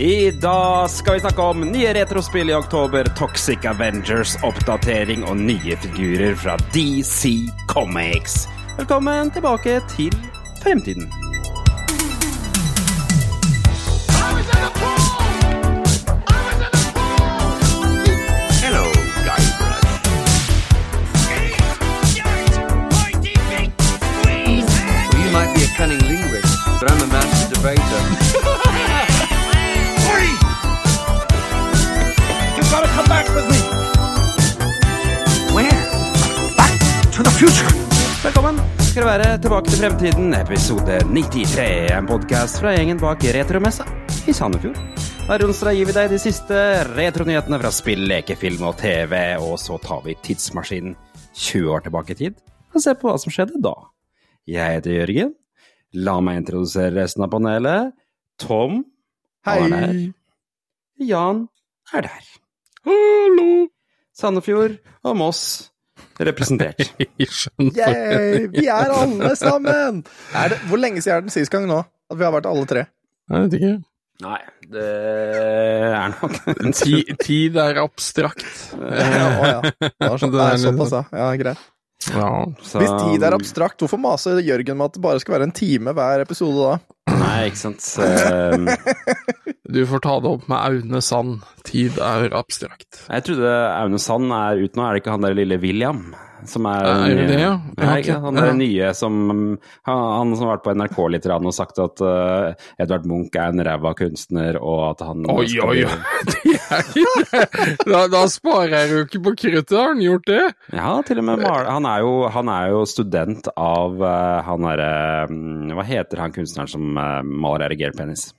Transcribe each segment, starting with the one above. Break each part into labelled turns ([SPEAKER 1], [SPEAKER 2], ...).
[SPEAKER 1] I dag skal vi snakke om nye retrospill i oktober, Toxic Avengers-oppdatering og nye figurer fra DC Comics. Velkommen tilbake til fremtiden. Skal det være tilbake til fremtiden, episode 93. En podkast fra gjengen bak Retromessa i Sandefjord. Hver onsdag gir vi deg de siste retronyhetene fra spill, lekefilm og TV, og så tar vi tidsmaskinen 20 år tilbake i tid og ser på hva som skjedde da. Jeg heter Jørgen. La meg introdusere resten av panelet. Tom han er der. Jan er der. Hallo! Sandefjord og Moss representert.
[SPEAKER 2] Yay, vi er alle sammen! Er det, hvor lenge siden er den sist gang nå? At vi har vært alle tre?
[SPEAKER 3] Jeg vet ikke.
[SPEAKER 1] Nei, det er nok en
[SPEAKER 3] tid er abstrakt.
[SPEAKER 2] Ja, å ja. Det
[SPEAKER 3] Det er
[SPEAKER 2] såpass, ja. ja. Greit.
[SPEAKER 3] Ja.
[SPEAKER 1] Så-
[SPEAKER 2] Hvis tid er abstrakt, hvorfor maser Jørgen med at det bare skal være en time hver episode da?
[SPEAKER 1] Nei, ikke sant. Så,
[SPEAKER 3] Du får ta det opp med Aune Sand. Tid er abstrakt.
[SPEAKER 1] jeg trodde Aune Sand er ute nå. Er det ikke han der lille William? Som er,
[SPEAKER 3] Er det ja?
[SPEAKER 1] Nei, han er
[SPEAKER 3] Ja.
[SPEAKER 1] nye som Han, han som har vært på NRK litt rann og sagt at uh, Edvard Munch er en ræva kunstner, og at han
[SPEAKER 3] Oi, oi, oi. Da, da sparer jeg jo ikke på kruttet, har han gjort det?
[SPEAKER 1] Ja, til og med mal han, er jo, han er jo student av uh, han derre mm, Hva heter han kunstneren som uh, maler erigert penis?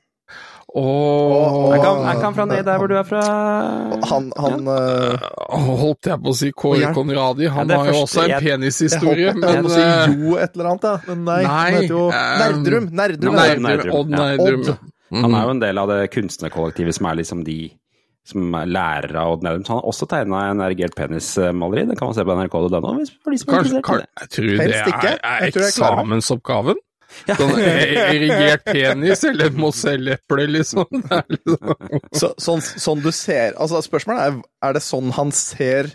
[SPEAKER 1] Ikke han- er ikke han fra ned der hvor du er fra?
[SPEAKER 2] Han, han øh,
[SPEAKER 3] Holdt jeg på å si Kåre
[SPEAKER 2] Ja.
[SPEAKER 3] Conradi. Han
[SPEAKER 1] Ja,
[SPEAKER 3] har jo også en
[SPEAKER 1] jeg-
[SPEAKER 2] Jeg
[SPEAKER 3] penishistorie, men
[SPEAKER 2] jeg å si
[SPEAKER 3] eh,
[SPEAKER 2] Jo et eller annet, ja. Men nei.
[SPEAKER 3] Nei,
[SPEAKER 2] han heter jo Nerdrum. Nerdrum.
[SPEAKER 1] Nerdrum.
[SPEAKER 2] Er.
[SPEAKER 3] Nerdrum, Odd
[SPEAKER 1] Ja.
[SPEAKER 3] Nerdrum.
[SPEAKER 2] Odd.
[SPEAKER 3] ja.
[SPEAKER 1] Han
[SPEAKER 3] Mhm.
[SPEAKER 1] er jo en del av det kunstnerkollektivet som er liksom de som er lærere av Odd Nerdrum. Så han har også tegna en erigert penismaleri. Den kan man se på nrk.no. de
[SPEAKER 3] kan,
[SPEAKER 1] det.
[SPEAKER 3] jeg tror det er, er
[SPEAKER 2] Jeg jeg
[SPEAKER 3] eksamensoppgaven. Sånn erigert penis eller moselleple, liksom. Liksom.
[SPEAKER 2] Så, sånn, sånn du ser Altså, spørsmålet er er det sånn han ser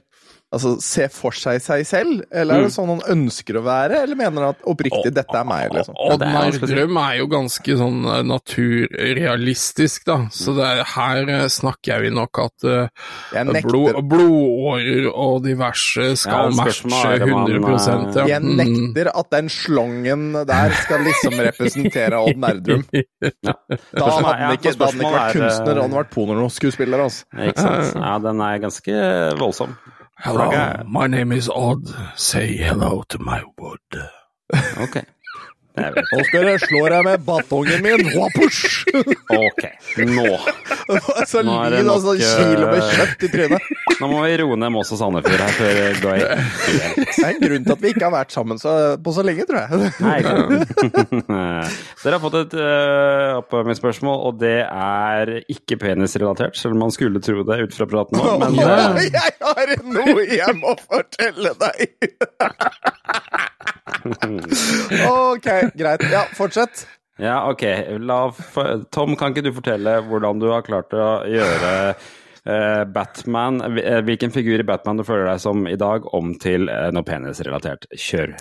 [SPEAKER 2] Altså, se for seg seg selv, eller er det
[SPEAKER 1] Mm.
[SPEAKER 2] sånn han ønsker å være, eller mener han at oppriktig 'dette er meg', liksom?
[SPEAKER 3] Odd
[SPEAKER 1] Drøm er
[SPEAKER 3] jo ganske sånn eh, naturrealistisk, da. Så det er, her snakker snakker vi nok at
[SPEAKER 2] uh,
[SPEAKER 3] blod, blodårer og diverse skal
[SPEAKER 1] Ja,
[SPEAKER 3] matche
[SPEAKER 1] spørsmålet er om han,
[SPEAKER 3] 100 ja.
[SPEAKER 2] jeg
[SPEAKER 3] Mm.
[SPEAKER 2] nekter at den slongen der skal liksom representere Odd Nerdrum.
[SPEAKER 1] Ja,
[SPEAKER 2] da hadde han ikke
[SPEAKER 1] ikke,
[SPEAKER 2] vært
[SPEAKER 1] er,
[SPEAKER 2] kunstner, han hadde
[SPEAKER 1] eh,
[SPEAKER 2] vært pornoskuespiller, altså.
[SPEAKER 1] Ikke sant? Ja, den er ganske voldsom.
[SPEAKER 3] Hello, my name is Odd. Say hello to my wood.
[SPEAKER 1] Ok.
[SPEAKER 2] Nå skal dere slå deg med batongen min! Wapush!
[SPEAKER 1] Ok, nå.
[SPEAKER 2] Så
[SPEAKER 1] Nå er det
[SPEAKER 2] nok altså
[SPEAKER 1] nok, eh,
[SPEAKER 2] kilo med kjøtt i trynet.
[SPEAKER 1] Nå må vi roe ned Moss og Sandefjord her før det går helt
[SPEAKER 2] Det er en grunn til at vi ikke har vært sammen så, på så lenge, tror jeg.
[SPEAKER 1] Nei. Dere har fått et uh, oppvarmingsspørsmål, og det er ikke penisrelatert, selv om man skulle tro det ut fra praten nå. Men eh,
[SPEAKER 2] jeg har noe jeg må fortelle deg! Ok, greit. Ja, fortsett.
[SPEAKER 1] ja, ok. La, Tom, kan ikke du fortelle hvordan du har klart å gjøre eh, Batman eh, Hvilken figur i Batman du føler deg som i dag, om til eh, noe penisrelatert? Kjør.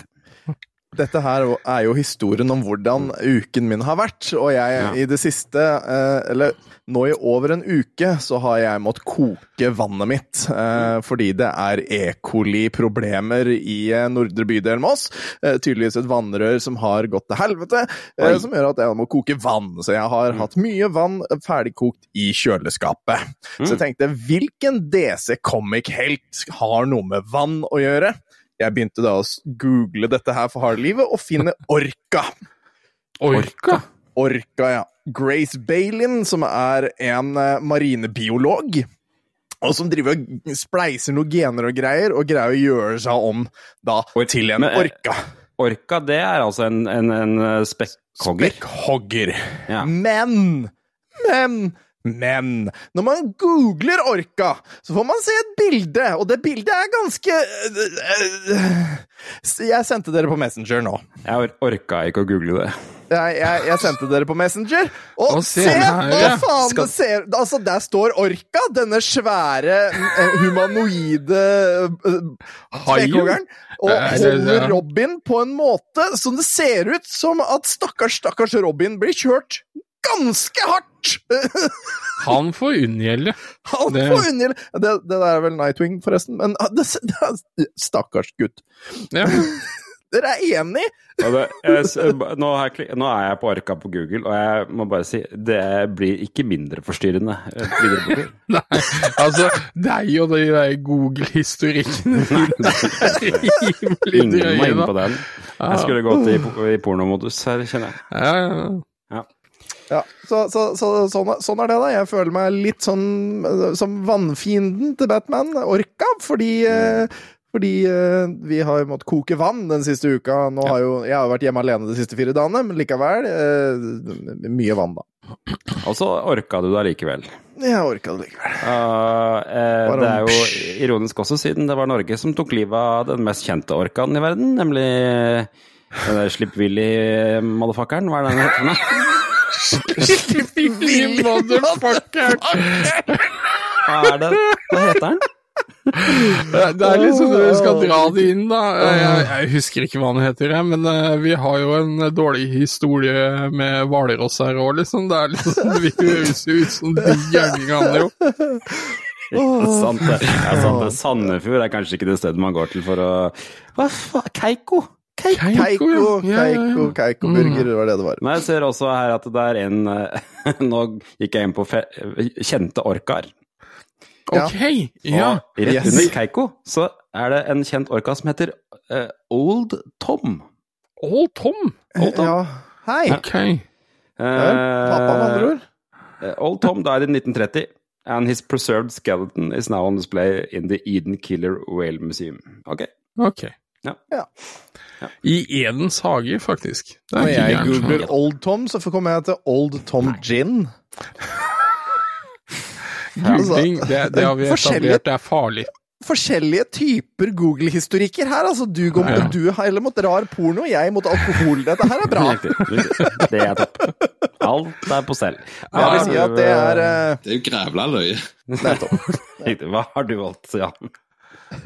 [SPEAKER 2] Dette her er jo historien om hvordan uken min har vært, og jeg
[SPEAKER 1] Ja.
[SPEAKER 2] i det siste, eh, eller nå i over en uke, så har jeg måttet koke vannet mitt, eh, fordi det er E. coli-problemer i eh, nordre bydel Moss. Tydeligvis et vannrør som har gått til helvete,
[SPEAKER 1] Oi.
[SPEAKER 2] som gjør at jeg må koke vann. Så jeg har hatt mye vann ferdigkokt i kjøleskapet. Så jeg tenkte, hvilken DC Comic-helt har noe med vann å gjøre? Jeg begynte da å google dette her for harde livet, og finne Orka.
[SPEAKER 3] Orka?
[SPEAKER 2] Orka, ja. Grace Bailin, som er en eh, marinebiolog. Og som driver og spleiser noen gener og greier, og greier å gjøre seg om da til en
[SPEAKER 1] eh,
[SPEAKER 2] orka.
[SPEAKER 1] Orka, det er altså en, en, en eh, spekkhogger.
[SPEAKER 2] Spekkhogger.
[SPEAKER 1] Ja.
[SPEAKER 2] Men, men, men Når man googler orka, så får man se et bilde, og det bildet er ganske øh, øh, Jeg sendte dere på Messenger nå.
[SPEAKER 1] Jeg or orka ikke å google det.
[SPEAKER 2] Jeg, jeg, jeg sendte dere på Messenger, og
[SPEAKER 3] Å, se
[SPEAKER 2] se!
[SPEAKER 3] her,
[SPEAKER 2] Hva
[SPEAKER 3] ja.
[SPEAKER 2] faen
[SPEAKER 1] Skal-
[SPEAKER 2] det ser Altså, der står Orka, denne svære humanoide uh, og holder. Robin på en måte som det ser ut som at stakkars, stakkars Robin blir kjørt ganske hardt!
[SPEAKER 3] Han får unngjelde.
[SPEAKER 2] Han
[SPEAKER 3] Det-
[SPEAKER 2] får unngjelde det, det der er vel Nightwing, forresten, men det, det er, Stakkars gutt.
[SPEAKER 3] Ja.
[SPEAKER 2] Dere er enig?
[SPEAKER 1] Og det, jeg, s- nå, er jeg på arka på Google, og jeg må bare si det blir ikke mindre forstyrrende. eh.
[SPEAKER 3] Nei, altså, deg og de der Google-historikkene rimelig
[SPEAKER 1] Ingen må
[SPEAKER 3] drøye,
[SPEAKER 1] inn
[SPEAKER 3] da.
[SPEAKER 1] på den. Jeg skulle gått i, i pornomodus her, kjenner jeg.
[SPEAKER 3] Ja, ja, ja.
[SPEAKER 2] Ja, så, så, så sånn, sånn er det, da. Jeg føler meg litt sånn eh, som vannfienden til Batman, Orka, fordi mm. fordi eh, vi har måttet koke vann den siste uka. Nå har jo, jeg har vært hjemme alene de siste fire dagene, men likevel eh, mye vann, da.
[SPEAKER 1] Og så orka du det allikevel.
[SPEAKER 2] Jeg orka det likevel.
[SPEAKER 1] Uh, eh, det er jo ironisk også, siden det var Norge som tok livet av den mest kjente orkaen i verden, nemlig den der Slipp-Willy-motherfuckeren. Hva er den heter? noe?
[SPEAKER 3] Motherfucker!
[SPEAKER 1] Hva er det? Hva heter den?
[SPEAKER 3] Det er liksom det vi skal dra det inn, da. Jeg, jeg husker ikke hva han heter, jeg, men eh, vi har jo en dårlig historie med Hvalross her òg, liksom. Det er liksom, det høres jo ut som de gjerningene, jo.
[SPEAKER 1] Ikke sant det. Er sant det. Sandefjord er kanskje ikke det stedet man går til for å Hva faen? Keiko? Keiko?
[SPEAKER 2] Keiko,
[SPEAKER 3] ja. Ja, ja, ja.
[SPEAKER 2] Keiko, Keiko-burger, det var det det var.
[SPEAKER 1] Men jeg ser også her at det er en eh, Nå gikk jeg inn på fe kjente orkaer.
[SPEAKER 3] Ok, ja.
[SPEAKER 1] Og rett
[SPEAKER 2] Yes.
[SPEAKER 1] under Keiko så er det en kjent orka som heter uh, Old Tom.
[SPEAKER 3] Old Tom.
[SPEAKER 1] Old Tom.
[SPEAKER 2] Ja, hei!
[SPEAKER 3] Ok.
[SPEAKER 2] Uh, Pappa, med andre ord.
[SPEAKER 1] Eh, Old Tom died in 1930, and his preserved skeleton is now on display in the Eden Killer Whale Museum. Ok.
[SPEAKER 3] ok.
[SPEAKER 1] Ja.
[SPEAKER 2] Ja.
[SPEAKER 3] I Edens hage, faktisk.
[SPEAKER 2] Når jeg
[SPEAKER 3] gærent.
[SPEAKER 2] googler Old Tom, så kommer jeg til Old Tom Gin.
[SPEAKER 3] Googling, det, det har vi etablert, det er farlig.
[SPEAKER 2] Forskjellige typer Google-historikker her. Altså, du, går,
[SPEAKER 3] Ja.
[SPEAKER 2] du heller mot rar porno, jeg mot alkohol. Dette her er bra.
[SPEAKER 1] Det er topp. Alt er på stell.
[SPEAKER 2] Jeg vil si at det er eh,
[SPEAKER 4] Det er jo grævla løye.
[SPEAKER 2] Nettopp.
[SPEAKER 1] Hva har du valgt, Jan?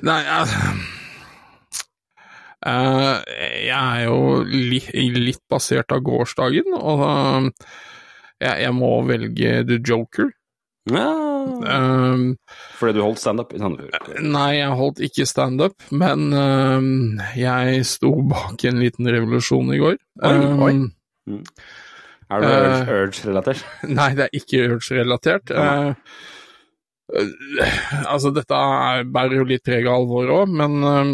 [SPEAKER 3] Nei, altså eh, Jeg er jo li, litt basert av gårsdagen, og eh, jeg, må velge The Joker.
[SPEAKER 1] Ja,
[SPEAKER 3] Eh,
[SPEAKER 1] fordi du holdt standup i Sandefjord.
[SPEAKER 3] nei, jeg holdt ikke standup, men eh, jeg sto bak en liten revolusjon i går.
[SPEAKER 1] Oi,
[SPEAKER 3] Eh,
[SPEAKER 1] oi. Er du
[SPEAKER 3] uh,
[SPEAKER 1] Urge-relatert?
[SPEAKER 3] Nei, det er ikke Urge-relatert.
[SPEAKER 1] Ja.
[SPEAKER 3] Eh, eh, altså, dette er, bærer jo litt preg av alvoret òg, men eh,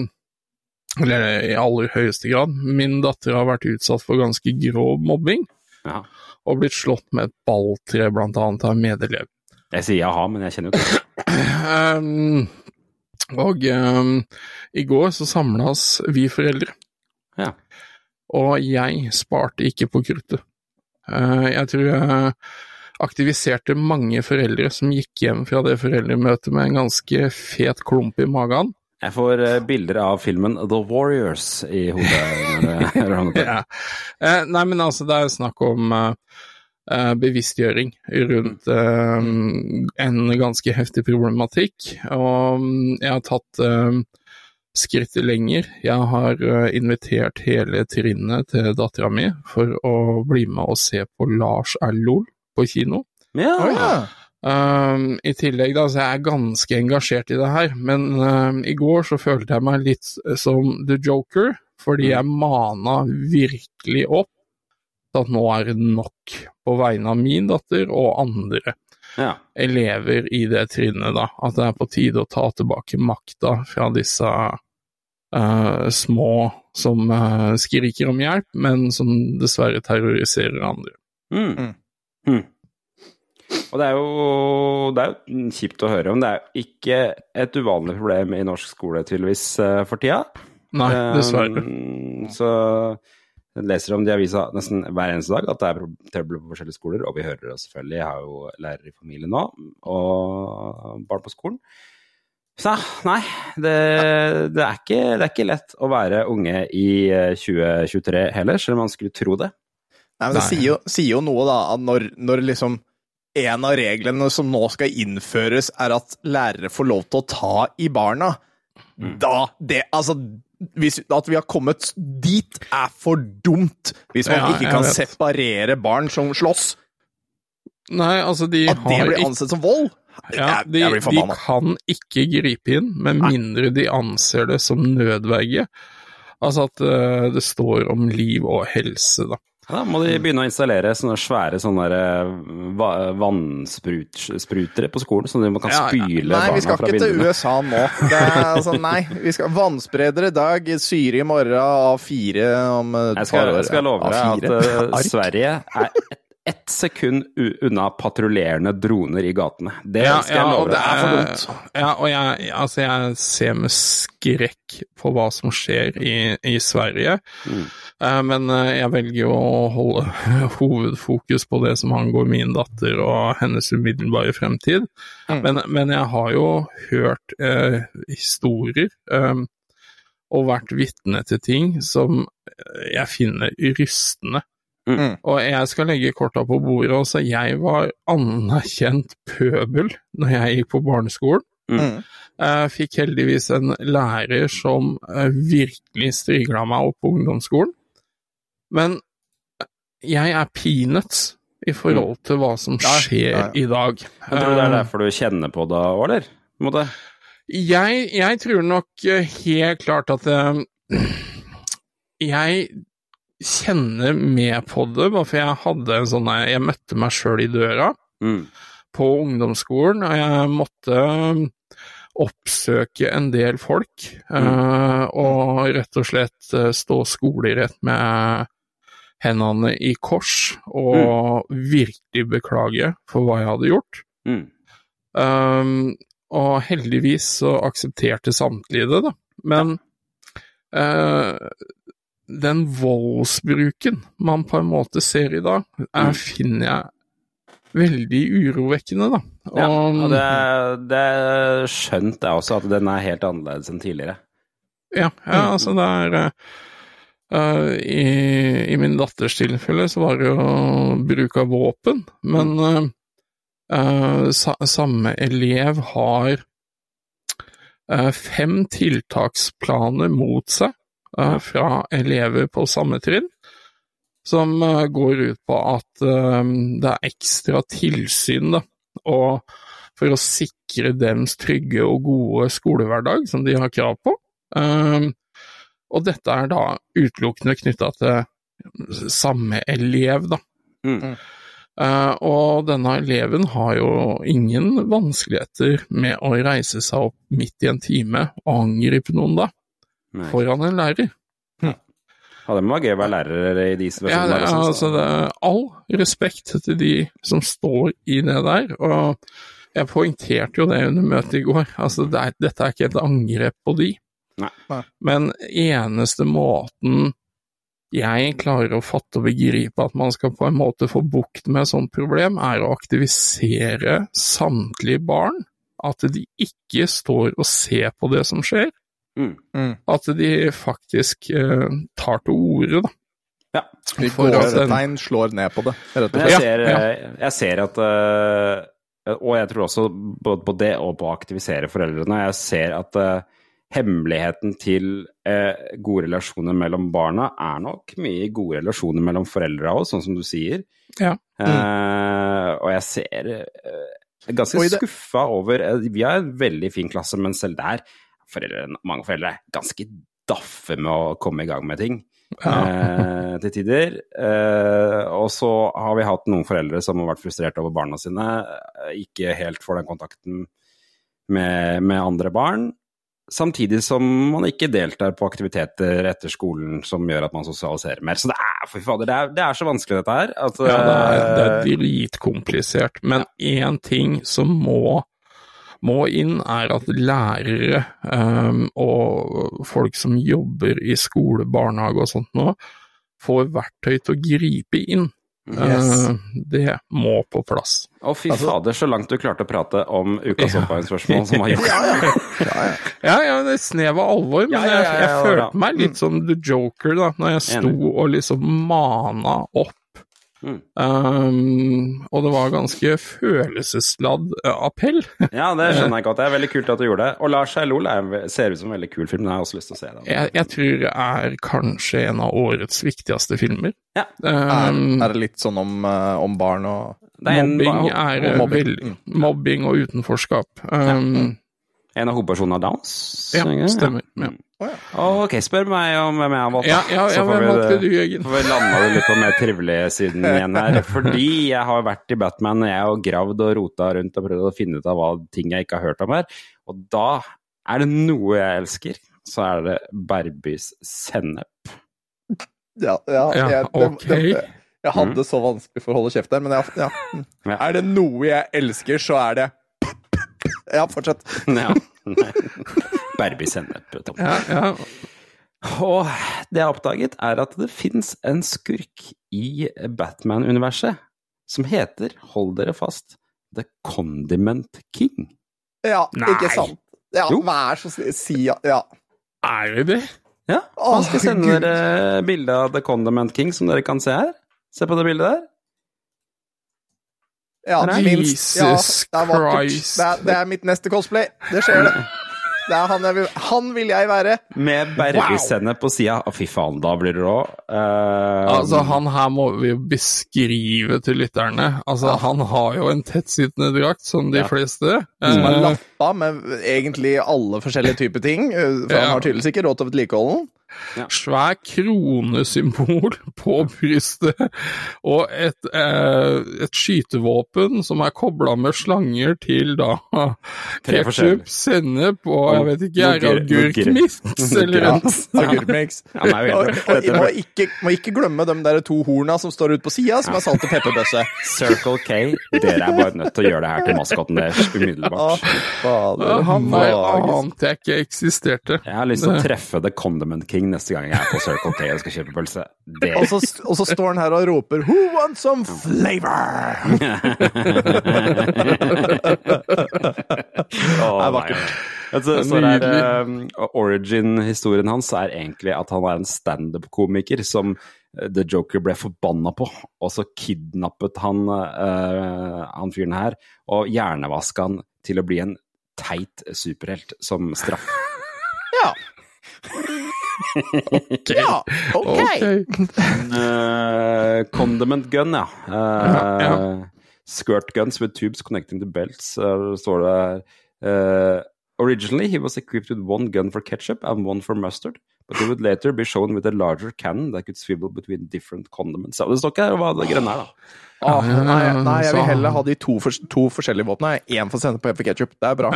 [SPEAKER 3] Eller i aller høyeste grad. Min datter har vært utsatt for ganske grov mobbing,
[SPEAKER 1] Ja.
[SPEAKER 3] og blitt slått med et balltre, blant annet av medelev.
[SPEAKER 1] Jeg sier jaha, men jeg kjenner jo ikke
[SPEAKER 3] Um, og um, i går så samlas vi foreldre.
[SPEAKER 1] Ja.
[SPEAKER 3] Og jeg sparte ikke på kruttet. Uh, jeg tror jeg aktiviserte mange foreldre som gikk hjem fra det foreldremøtet med en ganske fet klump i magen.
[SPEAKER 1] Jeg får eh, bilder av filmen The Warriors i hodet.
[SPEAKER 3] Ja. Eh, nei, men altså, det er jo snakk om eh, eh, bevisstgjøring rundt eh, en ganske heftig problematikk. Og mm, jeg har tatt skrittet lenger. Jeg har invitert hele trinnet til dattera mi for å bli med og se på Lars Erlol på kino.
[SPEAKER 1] Ja.
[SPEAKER 2] Ja.
[SPEAKER 3] Um, I tillegg, da, så jeg er ganske engasjert i det her, men um, i går så følte jeg meg litt som The Joker, fordi jeg mana virkelig opp til at nå er det nok på vegne av min datter og andre
[SPEAKER 1] ja.
[SPEAKER 3] elever i det trinnet, da. At det er på tide å ta tilbake makta fra disse uh, små som uh, skriker om hjelp, men som dessverre terroriserer andre.
[SPEAKER 1] Mm.
[SPEAKER 2] Mm.
[SPEAKER 1] Og det er, jo, det er jo kjipt å høre om. Det er jo ikke et uvanlig problem i norsk skole tydeligvis eh, for tida.
[SPEAKER 3] Nei, dessverre.
[SPEAKER 1] Um, så jeg leser om det i avisa nesten hver eneste dag at det er trøbbel på forskjellige skoler, og vi hører det selvfølgelig. Jeg har jo lærer i familien nå, og barn på skolen. Så nei, det, det, er ikke, det er ikke lett å være unge i eh, 2023 heller, selv om man skulle tro det.
[SPEAKER 2] Nei, men det
[SPEAKER 3] Nei.
[SPEAKER 2] sier jo, sier jo noe, da, at når, når liksom en av reglene som nå skal innføres, er at lærere får lov til å ta i barna, da det Altså, hvis, at vi har kommet dit, er for dumt. Hvis man
[SPEAKER 3] Ja,
[SPEAKER 2] ikke kan
[SPEAKER 3] vet.
[SPEAKER 2] separere barn som slåss.
[SPEAKER 3] Nei, altså, de
[SPEAKER 2] At det blir ansett som vold.
[SPEAKER 3] Ja, de,
[SPEAKER 2] jeg
[SPEAKER 3] de kan ikke gripe inn, med mindre de anser det som nødverge. Altså at uh, det står om liv og helse, da.
[SPEAKER 1] Da må de begynne å installere sånne svære sånne eh, va- vannsprutere på skolen, så de kan spyle
[SPEAKER 3] Ja, ja.
[SPEAKER 1] bildene.
[SPEAKER 2] Nei, vi skal
[SPEAKER 1] fra
[SPEAKER 2] ikke til. USA nå. Det er, altså, nei, vi skal Vannspredere i dag, syre i morgen, A4 om et par år.
[SPEAKER 1] jeg skal love deg at
[SPEAKER 2] A4. Ark.
[SPEAKER 1] Sverige er ett sekund u- unna patruljerende droner i gatene. Det skal jeg love
[SPEAKER 3] det
[SPEAKER 1] deg.
[SPEAKER 2] er for dumt.
[SPEAKER 3] Ja, og jeg, altså jeg ser med skrekk på hva som skjer i, i Sverige.
[SPEAKER 1] Mm.
[SPEAKER 3] Uh, men eh, jeg velger jo å holde hovedfokus på det som angår min datter og hennes umiddelbare fremtid.
[SPEAKER 2] Mm.
[SPEAKER 3] Men, men jeg har jo hørt uh, historier um, og vært vitne til ting som jeg finner rystende.
[SPEAKER 2] Mm.
[SPEAKER 3] Og jeg skal legge korta på bordet. Altså, jeg var anerkjent pøbel når jeg gikk på barneskolen.
[SPEAKER 2] Mm.
[SPEAKER 3] Jeg fikk heldigvis en lærer som eh, virkelig strigla meg opp på ungdomsskolen. Men jeg er peanuts i forhold til hva som skjer
[SPEAKER 2] ja, ja.
[SPEAKER 3] i dag.
[SPEAKER 1] Jeg tror det er
[SPEAKER 3] Eh,
[SPEAKER 1] derfor du kjenner på det òg, eller? Måte.
[SPEAKER 3] Jeg, jeg tror nok eh, helt klart at jeg kjenner med på det, bare for jeg hadde en sånn Jeg møtte meg sjøl i døra
[SPEAKER 1] Mm.
[SPEAKER 3] på ungdomsskolen, og jeg måtte um, oppsøke en del folk, mm. og rett og slett eh, stå skolerett med hendene i kors, og virkelig beklage for hva jeg hadde gjort.
[SPEAKER 1] Mm.
[SPEAKER 3] Um, og heldigvis så aksepterte samtlige det, da. Men eh, den voldsbruken man på en måte ser i dag, er,
[SPEAKER 1] Mm.
[SPEAKER 3] finner jeg veldig urovekkende, da.
[SPEAKER 1] Ja,
[SPEAKER 3] Og-
[SPEAKER 1] og det, det skjønt jeg også, at den er helt annerledes enn tidligere.
[SPEAKER 3] Ja, ja altså det er eh, i, I min datters tilfelle så var det jo bruk av våpen, men uh, uh, sa, samme elev har fem tiltaksplaner mot seg fra elever på samme trinn, som eh, går ut på at eh, det er ekstra tilsyn, da, og for å sikre dems trygge og gode skolehverdag, som de har krav på. Og dette er da utelukkende knytta til samme elev, da.
[SPEAKER 1] Mm.
[SPEAKER 3] Uh, og denne eleven har jo ingen vanskeligheter med å reise seg opp midt i en time og angripe noen da,
[SPEAKER 1] Nei.
[SPEAKER 3] foran en lærer.
[SPEAKER 1] Ja, det må være gøy å være lærer i de
[SPEAKER 3] Ja, det, er,
[SPEAKER 1] altså,
[SPEAKER 3] det er all respekt til de som står i det der, og jeg poengterte jo det under møtet i går. Altså, det er, dette er ikke et angrep på de.
[SPEAKER 1] Nei.
[SPEAKER 3] Men eneste måten jeg klarer å fatte og begripe at man skal på en måte få bukt med et sånt problem, er å aktivisere samtlige barn. At de ikke står og ser på det som skjer.
[SPEAKER 1] Mm.
[SPEAKER 3] At de faktisk eh, tar til orde, da.
[SPEAKER 1] Ja.
[SPEAKER 3] Den-
[SPEAKER 2] gåsetegn slår ned på det, rett og slett.
[SPEAKER 1] jeg ser,
[SPEAKER 3] ja.
[SPEAKER 1] jeg ser at eh, Og jeg tror også både på det og på å aktivisere foreldrene. Jeg ser at eh, hemmeligheten til eh, gode relasjoner mellom barna er nok mye gode relasjoner mellom foreldra òg, sånn som du sier.
[SPEAKER 3] Ja.
[SPEAKER 1] Mm. og jeg ser eh, ganske skuffa over eh, Vi har en veldig fin klasse, men selv der foreldre, mange foreldre er ganske daffe med å komme i gang med ting eh, til tider. Eh, og så har vi hatt noen foreldre som har vært frustrert over barna sine, eh, ikke helt får den kontakten med, med andre barn. Samtidig som man ikke deltar på aktiviteter etter skolen som gjør at man sosialiserer mer. Så det er, fader, det er, det er så vanskelig dette her. Altså,
[SPEAKER 3] Ja, det er, det er
[SPEAKER 1] eh,
[SPEAKER 3] dritkomplisert. Men én ting som må, må inn, er at lærere ehm, og folk som jobber i skole, barnehage og sånt nå, får verktøy til å gripe inn.
[SPEAKER 2] Yes.
[SPEAKER 3] Eh, det må på plass.
[SPEAKER 1] Å, fy
[SPEAKER 2] Altså-
[SPEAKER 1] fader, så langt du klarte å prate om ukas
[SPEAKER 3] Ja.
[SPEAKER 1] oppvarmingsspørsmål som har gjort
[SPEAKER 3] Ja, ja, det er snev av alvor, men
[SPEAKER 1] Ja, ja, ja,
[SPEAKER 3] jeg, jeg følte meg litt som The Joker da når jeg sto og liksom mana opp
[SPEAKER 1] Mm.
[SPEAKER 3] Um, og det var ganske følelsesladd eh, appell.
[SPEAKER 1] Ja, det skjønner jeg godt. Det er veldig kult at du gjorde det. Og Lars Eilol er- ser ut som en veldig kul film. jeg har også lyst til å se. Den.
[SPEAKER 3] Jeg, jeg tror det er kanskje en av årets viktigste filmer.
[SPEAKER 1] Ja.
[SPEAKER 3] Um,
[SPEAKER 2] er det litt sånn om, eh, om barn og
[SPEAKER 3] mobbing er
[SPEAKER 2] og mobbing.
[SPEAKER 3] vel- mobbing og utenforskap. Um,
[SPEAKER 1] en av hovedpersonene av Downs?
[SPEAKER 3] ja,
[SPEAKER 1] det
[SPEAKER 3] stemmer. Ja,
[SPEAKER 1] Ok, spør meg om hvem jeg har valgt.
[SPEAKER 3] ja,
[SPEAKER 1] da.
[SPEAKER 3] ja,
[SPEAKER 1] Så
[SPEAKER 3] ja
[SPEAKER 1] får
[SPEAKER 3] hvem
[SPEAKER 1] vi-
[SPEAKER 3] valgte du, Jørgen?
[SPEAKER 1] får vi landa det litt på mer trivelige siden igjen her. Fordi jeg har vært i Batman og jeg har gravd og rota rundt og prøvd å finne ut av hva ting jeg ikke har hørt om her. Og da er det noe jeg elsker, så er det Berbys sennep.
[SPEAKER 2] Ja, ja,
[SPEAKER 3] Ja,
[SPEAKER 2] jeg, det,
[SPEAKER 3] ok.
[SPEAKER 2] det, jeg hadde så vanskelig for å holde kjeft der, men jeg, ja.
[SPEAKER 1] Ja.
[SPEAKER 2] Er det noe jeg elsker, så er det Ja, fortsett.
[SPEAKER 1] Ja. Barbie sennep,
[SPEAKER 3] Ja, ja.
[SPEAKER 1] Og det jeg har oppdaget, er at det fins en skurk i Batman-universet som heter, hold dere fast, The Condiment King.
[SPEAKER 2] Ja,
[SPEAKER 3] Nei.
[SPEAKER 2] ikke sant? Ja,
[SPEAKER 1] Jo.
[SPEAKER 2] vær så snill, si ja. ja.
[SPEAKER 3] Er det det?
[SPEAKER 1] Ja,
[SPEAKER 2] Å,
[SPEAKER 1] han skal sende dere bilde av The Condiment King, som dere kan se her. Se på det bildet der.
[SPEAKER 2] Ja minst. Ja,
[SPEAKER 3] Jesus
[SPEAKER 2] det er vakkert. Det er, det er mitt neste cosplay. Det skjer, det. Det er han jeg vil, han vil jeg være.
[SPEAKER 1] Med Barbie-sennep på sida. Å, fy faen, da blir det rå. Uh,
[SPEAKER 3] Altså, han her må vi jo beskrive til lytterne. Altså, han har jo en tettsittende drakt, som de
[SPEAKER 1] Ja.
[SPEAKER 3] fleste.
[SPEAKER 2] Som er
[SPEAKER 3] Eh,
[SPEAKER 2] lappa med egentlig alle forskjellige typer ting. uh, For
[SPEAKER 3] Ja.
[SPEAKER 2] han har tydeligvis ikke råd til å den.
[SPEAKER 3] svær kronesymbol på brystet, og et, eh, et skytevåpen som er kobla med slanger til da
[SPEAKER 1] Tre
[SPEAKER 3] ketsjup, sennep og jeg vet ikke, er
[SPEAKER 1] Noe
[SPEAKER 3] agurkmiks
[SPEAKER 1] noe
[SPEAKER 3] eller
[SPEAKER 2] Ja, agurkmix.
[SPEAKER 1] Han er jo
[SPEAKER 2] Og, og, må, ikke, må ikke glemme de der to horna som står ute på sida, som er salt og pepperbøsse.
[SPEAKER 1] Circle K, dere er bare nødt til å gjøre det her til maskotten deres umiddelbart.
[SPEAKER 2] Ah, fader.
[SPEAKER 3] Han der ante jeg ikke eksisterte.
[SPEAKER 1] Jeg har lyst til å treffe The Condiment King neste gang jeg er på Circle K og skal kjøpe pølse. Det
[SPEAKER 2] Og så, og så står han her og roper 'Who wants some flavor?'
[SPEAKER 1] Det
[SPEAKER 2] er vakkert.
[SPEAKER 1] Altså, Vet så er, um, Origin-historien hans er egentlig at han er en standup-komiker som eh, The Joker ble forbanna på, og så kidnappet han uh, han fyren her og hjernevaska han til å bli en teit superhelt som straff.
[SPEAKER 2] Ja. ja, ok.
[SPEAKER 3] Ok.
[SPEAKER 1] Eh, condiment gun, ja. Eh,
[SPEAKER 3] Ja,
[SPEAKER 1] Skirt guns with tubes connecting to belts, uh, står det her. Eh, originally, he was equipped with one gun for ketchup and one for mustard, but it would later be shown with a larger cannon that could swivel between different condiments. Ja, det står ikke her hva det grønne er, da.
[SPEAKER 2] Ah, nei, nei, jeg vil heller ha de to, to forskjellige våpnene. Én for sennep og én for ketsjup. Det er bra.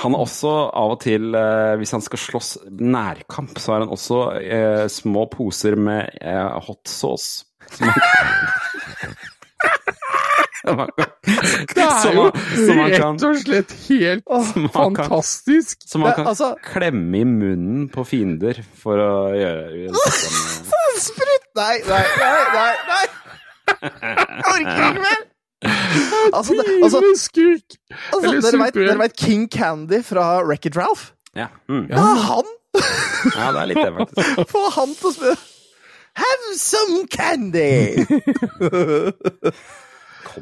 [SPEAKER 1] Han er også av og til, eh, hvis han skal slåss nærkamp, så har han også eh, små poser med eh, hot sauce. Som han Som han kan-
[SPEAKER 3] Det er jo rett og slett helt fantastisk.
[SPEAKER 1] Som man kan
[SPEAKER 2] altså-
[SPEAKER 1] klemme i munnen på fiender for å gjøre
[SPEAKER 2] Sprutt! Nei, nei, nei, nei! Jeg orker ikke mer! Altså, det, altså, altså dere, vet, King Candy fra Wreck-It Ralph?
[SPEAKER 1] Ja. Mm.
[SPEAKER 2] Det er han!
[SPEAKER 1] ja, det er litt det, faktisk.
[SPEAKER 2] Få han til å spørre Have some candy!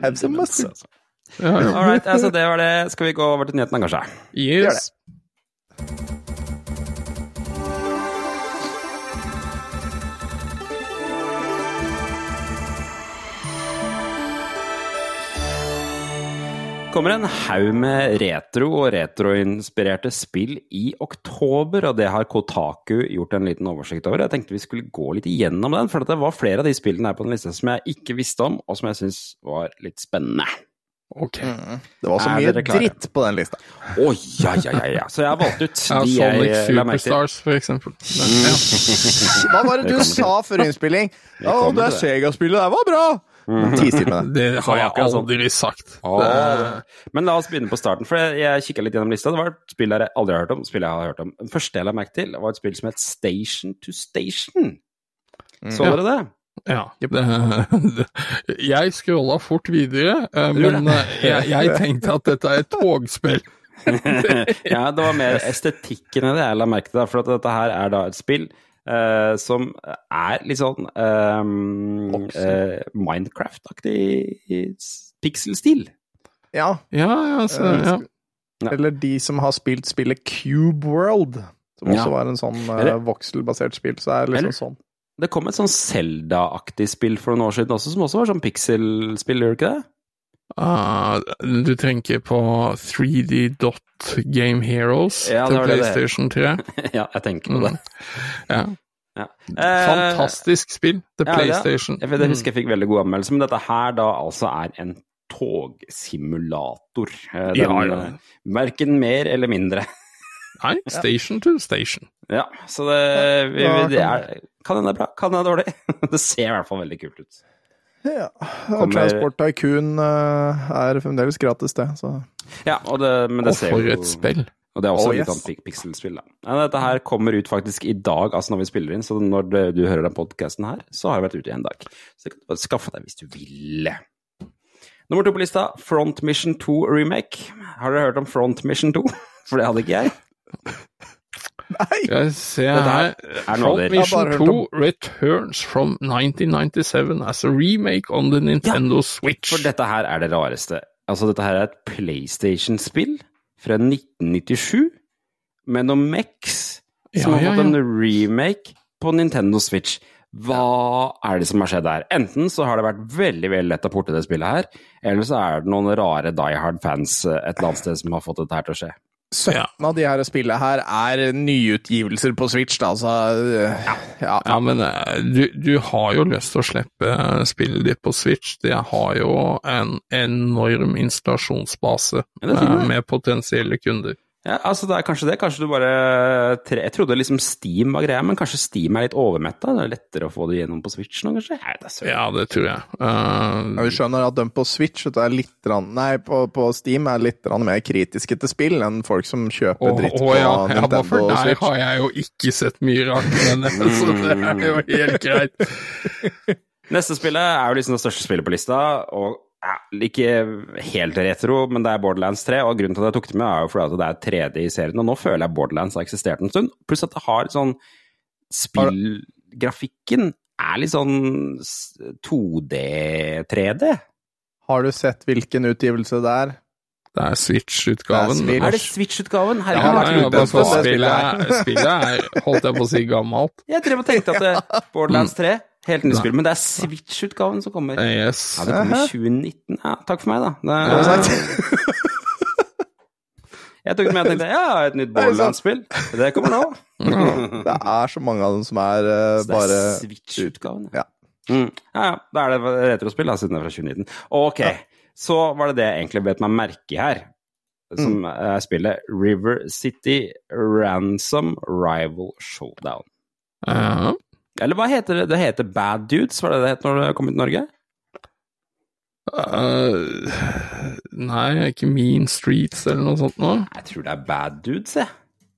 [SPEAKER 2] Have some mustard.
[SPEAKER 1] Altså.
[SPEAKER 3] Ja.
[SPEAKER 1] All right, altså det var det. Skal vi gå over til nyhetene, kanskje?
[SPEAKER 3] Yes.
[SPEAKER 1] Kommer en haug med retro og retroinspirerte spill i oktober, og det har Kotaku gjort en liten oversikt over. Jeg tenkte vi skulle gå litt igjennom den, for det var flere av de spillene her på den lista som jeg ikke visste om, og som jeg syns var litt spennende.
[SPEAKER 3] Ok.
[SPEAKER 2] Det var så mye dritt på den lista.
[SPEAKER 1] Å, ja, ja, ja, ja. Så jeg har valgt ut
[SPEAKER 3] Ja,
[SPEAKER 1] de
[SPEAKER 3] Sonic
[SPEAKER 1] jeg la merke til.
[SPEAKER 3] Superstars, for eksempel.
[SPEAKER 2] Hva var det
[SPEAKER 1] Det
[SPEAKER 2] du sa før innspilling? Ja, det
[SPEAKER 1] er det.
[SPEAKER 2] Sega-spillet der var bra! Ti still det.
[SPEAKER 3] Det har jeg
[SPEAKER 1] sånn.
[SPEAKER 3] aldri sagt.
[SPEAKER 1] Åh. Men la oss begynne på starten, for jeg, jeg kikka litt gjennom lista. Det var et spill jeg aldri har hørt om. spill jeg har hørt om. Det første jeg la merke til, var et spill som het Station to Station. Så
[SPEAKER 3] Ja.
[SPEAKER 1] dere det?
[SPEAKER 3] Ja. Det, det, jeg scrolla fort videre, eh, men eh, jeg, jeg tenkte at dette er et togspill.
[SPEAKER 1] ja, det var mer estetikken i det jeg la merke til. For at dette her er da et spill eh, som er litt sånn um,
[SPEAKER 2] uh,
[SPEAKER 1] Minecraft-aktig pixel-stil.
[SPEAKER 2] Ja,
[SPEAKER 3] Ja, ja, så, ja.
[SPEAKER 1] Ja.
[SPEAKER 2] eller de som har spilt spillet Cube World, som
[SPEAKER 1] Ja.
[SPEAKER 2] også var en sånn uh, voxel-basert spill, så er det
[SPEAKER 1] Eller-
[SPEAKER 2] liksom sånn.
[SPEAKER 1] Det kom et sånn Zelda-aktig spill for noen år siden også, som også var sånn pixel-spill, gjør det ikke det?
[SPEAKER 3] Ah, du tenker på 3D Dot Game Heroes
[SPEAKER 1] Ja,
[SPEAKER 3] til
[SPEAKER 1] det det.
[SPEAKER 3] PlayStation 3?
[SPEAKER 1] ja, jeg tenker på det.
[SPEAKER 3] Ja.
[SPEAKER 1] Ja. Eh,
[SPEAKER 3] Fantastisk spill til
[SPEAKER 1] ja, det-
[SPEAKER 3] PlayStation.
[SPEAKER 1] Jeg, vet, husker jeg fikk veldig god anmeldelse, men dette her da altså er en togsimulator. Eh, Den,
[SPEAKER 3] Ja, ja.
[SPEAKER 1] eh, Verken mer eller mindre.
[SPEAKER 3] Nei, Station to Station.
[SPEAKER 1] Ja, så det, vi, vi, det er, kan hende det er bra, kan hende det er dårlig. Det ser i hvert fall veldig kult ut.
[SPEAKER 2] Ja.
[SPEAKER 1] Kommer-
[SPEAKER 2] Transport Tycoon uh, er fremdeles gratis, det. Så.
[SPEAKER 1] Ja, og det, men det ser
[SPEAKER 3] for et spill.
[SPEAKER 1] Og det er også
[SPEAKER 2] Oh,
[SPEAKER 1] litt
[SPEAKER 2] yes.
[SPEAKER 1] sånn pik- pixelspill, da. Ja, dette her kommer ut faktisk i dag, altså når vi spiller inn, så når du, du hører den podkasten her, så har det vært ute i en dag. Så det kan du bare skaffe deg hvis du vil. Nummer to på lista, Front Mission 2 Remake. Har dere hørt om Front Mission 2? For det hadde ikke jeg.
[SPEAKER 2] Nei!
[SPEAKER 3] Jeg ser her
[SPEAKER 1] er
[SPEAKER 2] har
[SPEAKER 3] Mission
[SPEAKER 2] hørt
[SPEAKER 3] 2 returns from 1997 as a remake on the Nintendo Switch.
[SPEAKER 1] For dette her er det rareste. Altså, dette her er et PlayStation-spill fra 1997 med noen Mex som
[SPEAKER 3] Ja,
[SPEAKER 1] har
[SPEAKER 3] ja,
[SPEAKER 1] fått en remake på Nintendo Switch. Hva er det som har skjedd der? Enten så har det vært veldig veldig lett å porte det spillet her, eller så er det noen rare Die Hard-fans eh, et eller annet sted som har fått dette her til å skje.
[SPEAKER 2] 17
[SPEAKER 3] Ja.
[SPEAKER 2] av de her spillene her er nyutgivelser på Switch, da, så ja. ja.
[SPEAKER 3] Ja, men eh, du, du har jo lyst til å slippe eh, spillet ditt på Switch. Det har jo en enorm installasjonsbase
[SPEAKER 1] fint,
[SPEAKER 3] eh, med potensielle kunder.
[SPEAKER 1] Ja, altså det er kanskje det. Kanskje du bare tre... Jeg trodde liksom Steam var greia, men kanskje Steam er litt overmetta? Det er lettere å få det gjennom på Switch nå, kanskje? Nei, det.
[SPEAKER 3] Ja, det tror jeg.
[SPEAKER 2] Ja,
[SPEAKER 3] Eh,
[SPEAKER 2] vi skjønner at de på Switch er litt, rann... nei, på, på Steam er litt mer kritiske til spill enn folk som kjøper dritt
[SPEAKER 3] å
[SPEAKER 2] på
[SPEAKER 3] ja, ja,
[SPEAKER 2] Nintendo
[SPEAKER 3] ja, for der
[SPEAKER 2] Switch.
[SPEAKER 3] har jeg jo ikke sett mye rart, men så det er jo helt greit.
[SPEAKER 1] Neste spillet er jo liksom det største spillet på lista, og ja, ikke helt retro, men det er Borderlands 3. Og grunnen til at jeg tok det med, er jo fordi at det er tredje i serien, og nå føler jeg Borderlands har eksistert en stund. Pluss at det har sånn Spillgrafikken er litt sånn 2D-3D.
[SPEAKER 2] Har du sett hvilken utgivelse det er?
[SPEAKER 3] Det er Switch-utgaven.
[SPEAKER 2] Er
[SPEAKER 1] Er det Switch-utgaven?
[SPEAKER 3] Ja,
[SPEAKER 1] Herregud.
[SPEAKER 2] Ja,
[SPEAKER 3] ja,
[SPEAKER 2] det
[SPEAKER 3] ja,
[SPEAKER 2] det
[SPEAKER 3] spillet, er, spillet er, holdt jeg på å si, gammelt.
[SPEAKER 1] Jeg drev og tenkte at det, Borderlands 3, helt nytt spill, men det er Switch-utgaven som kommer.
[SPEAKER 3] Eh, Yes.
[SPEAKER 1] Ja, det kommer i 2019. Ja, takk for meg, da. Det,
[SPEAKER 2] er, ja, sagt?
[SPEAKER 1] jeg tok det med og tenkte ja, et nytt Borderlands-spill. Det kommer nå.
[SPEAKER 2] Det er så mange av dem som er eh,
[SPEAKER 1] Så det er Switch-utgaven.
[SPEAKER 2] Ja.
[SPEAKER 1] Mm. ja, ja. Da er det retrospill, da, siden det er fra 2019. Ok, så var det det jeg egentlig bet meg merke i her. Som er spillet River City Ransom Rival Showdown.
[SPEAKER 3] Ja.
[SPEAKER 1] Eller hva heter det? Det heter Bad Dudes, var det det het når det kom ut i Norge?
[SPEAKER 3] Eh, nei, ikke Mean Streets eller noe sånt noe?
[SPEAKER 1] Jeg tror det er Bad Dudes, jeg.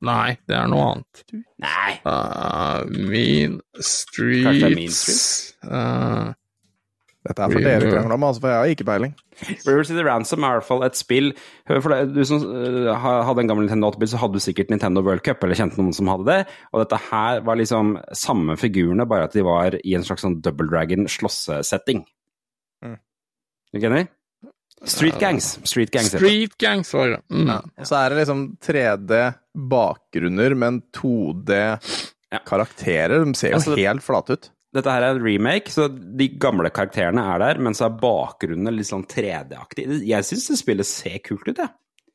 [SPEAKER 3] Nei, det er noe annet.
[SPEAKER 1] Nei.
[SPEAKER 3] Uh, mean Streets
[SPEAKER 1] Kanskje det er Mean Streets?
[SPEAKER 3] Eh,
[SPEAKER 2] Dette er for dere krangler om, altså, for jeg har ikke peiling.
[SPEAKER 1] River City Ransom er i hvert fall et spill For deg, Du som øh, hadde en gammel Nintendo 8-bil, så hadde du sikkert Nintendo World Cup, eller kjente noen som hadde det. Og dette her var liksom samme figurene, bare at de var i en slags sånn Double Dragon-slåssesetting.
[SPEAKER 2] Mm.
[SPEAKER 1] Er ikke enig? Street Gangs. Street Gangs.
[SPEAKER 3] Street Gangs var det. Mm.
[SPEAKER 2] Og så er det liksom 3D-bakgrunner, men 2D-karakterer. De ser jo
[SPEAKER 1] Altså, det-
[SPEAKER 2] helt flate ut.
[SPEAKER 1] Dette her er en remake, så de gamle karakterene er der, men så er bakgrunnen litt sånn 3D-aktig. Jeg syns det spillet ser kult ut, jeg.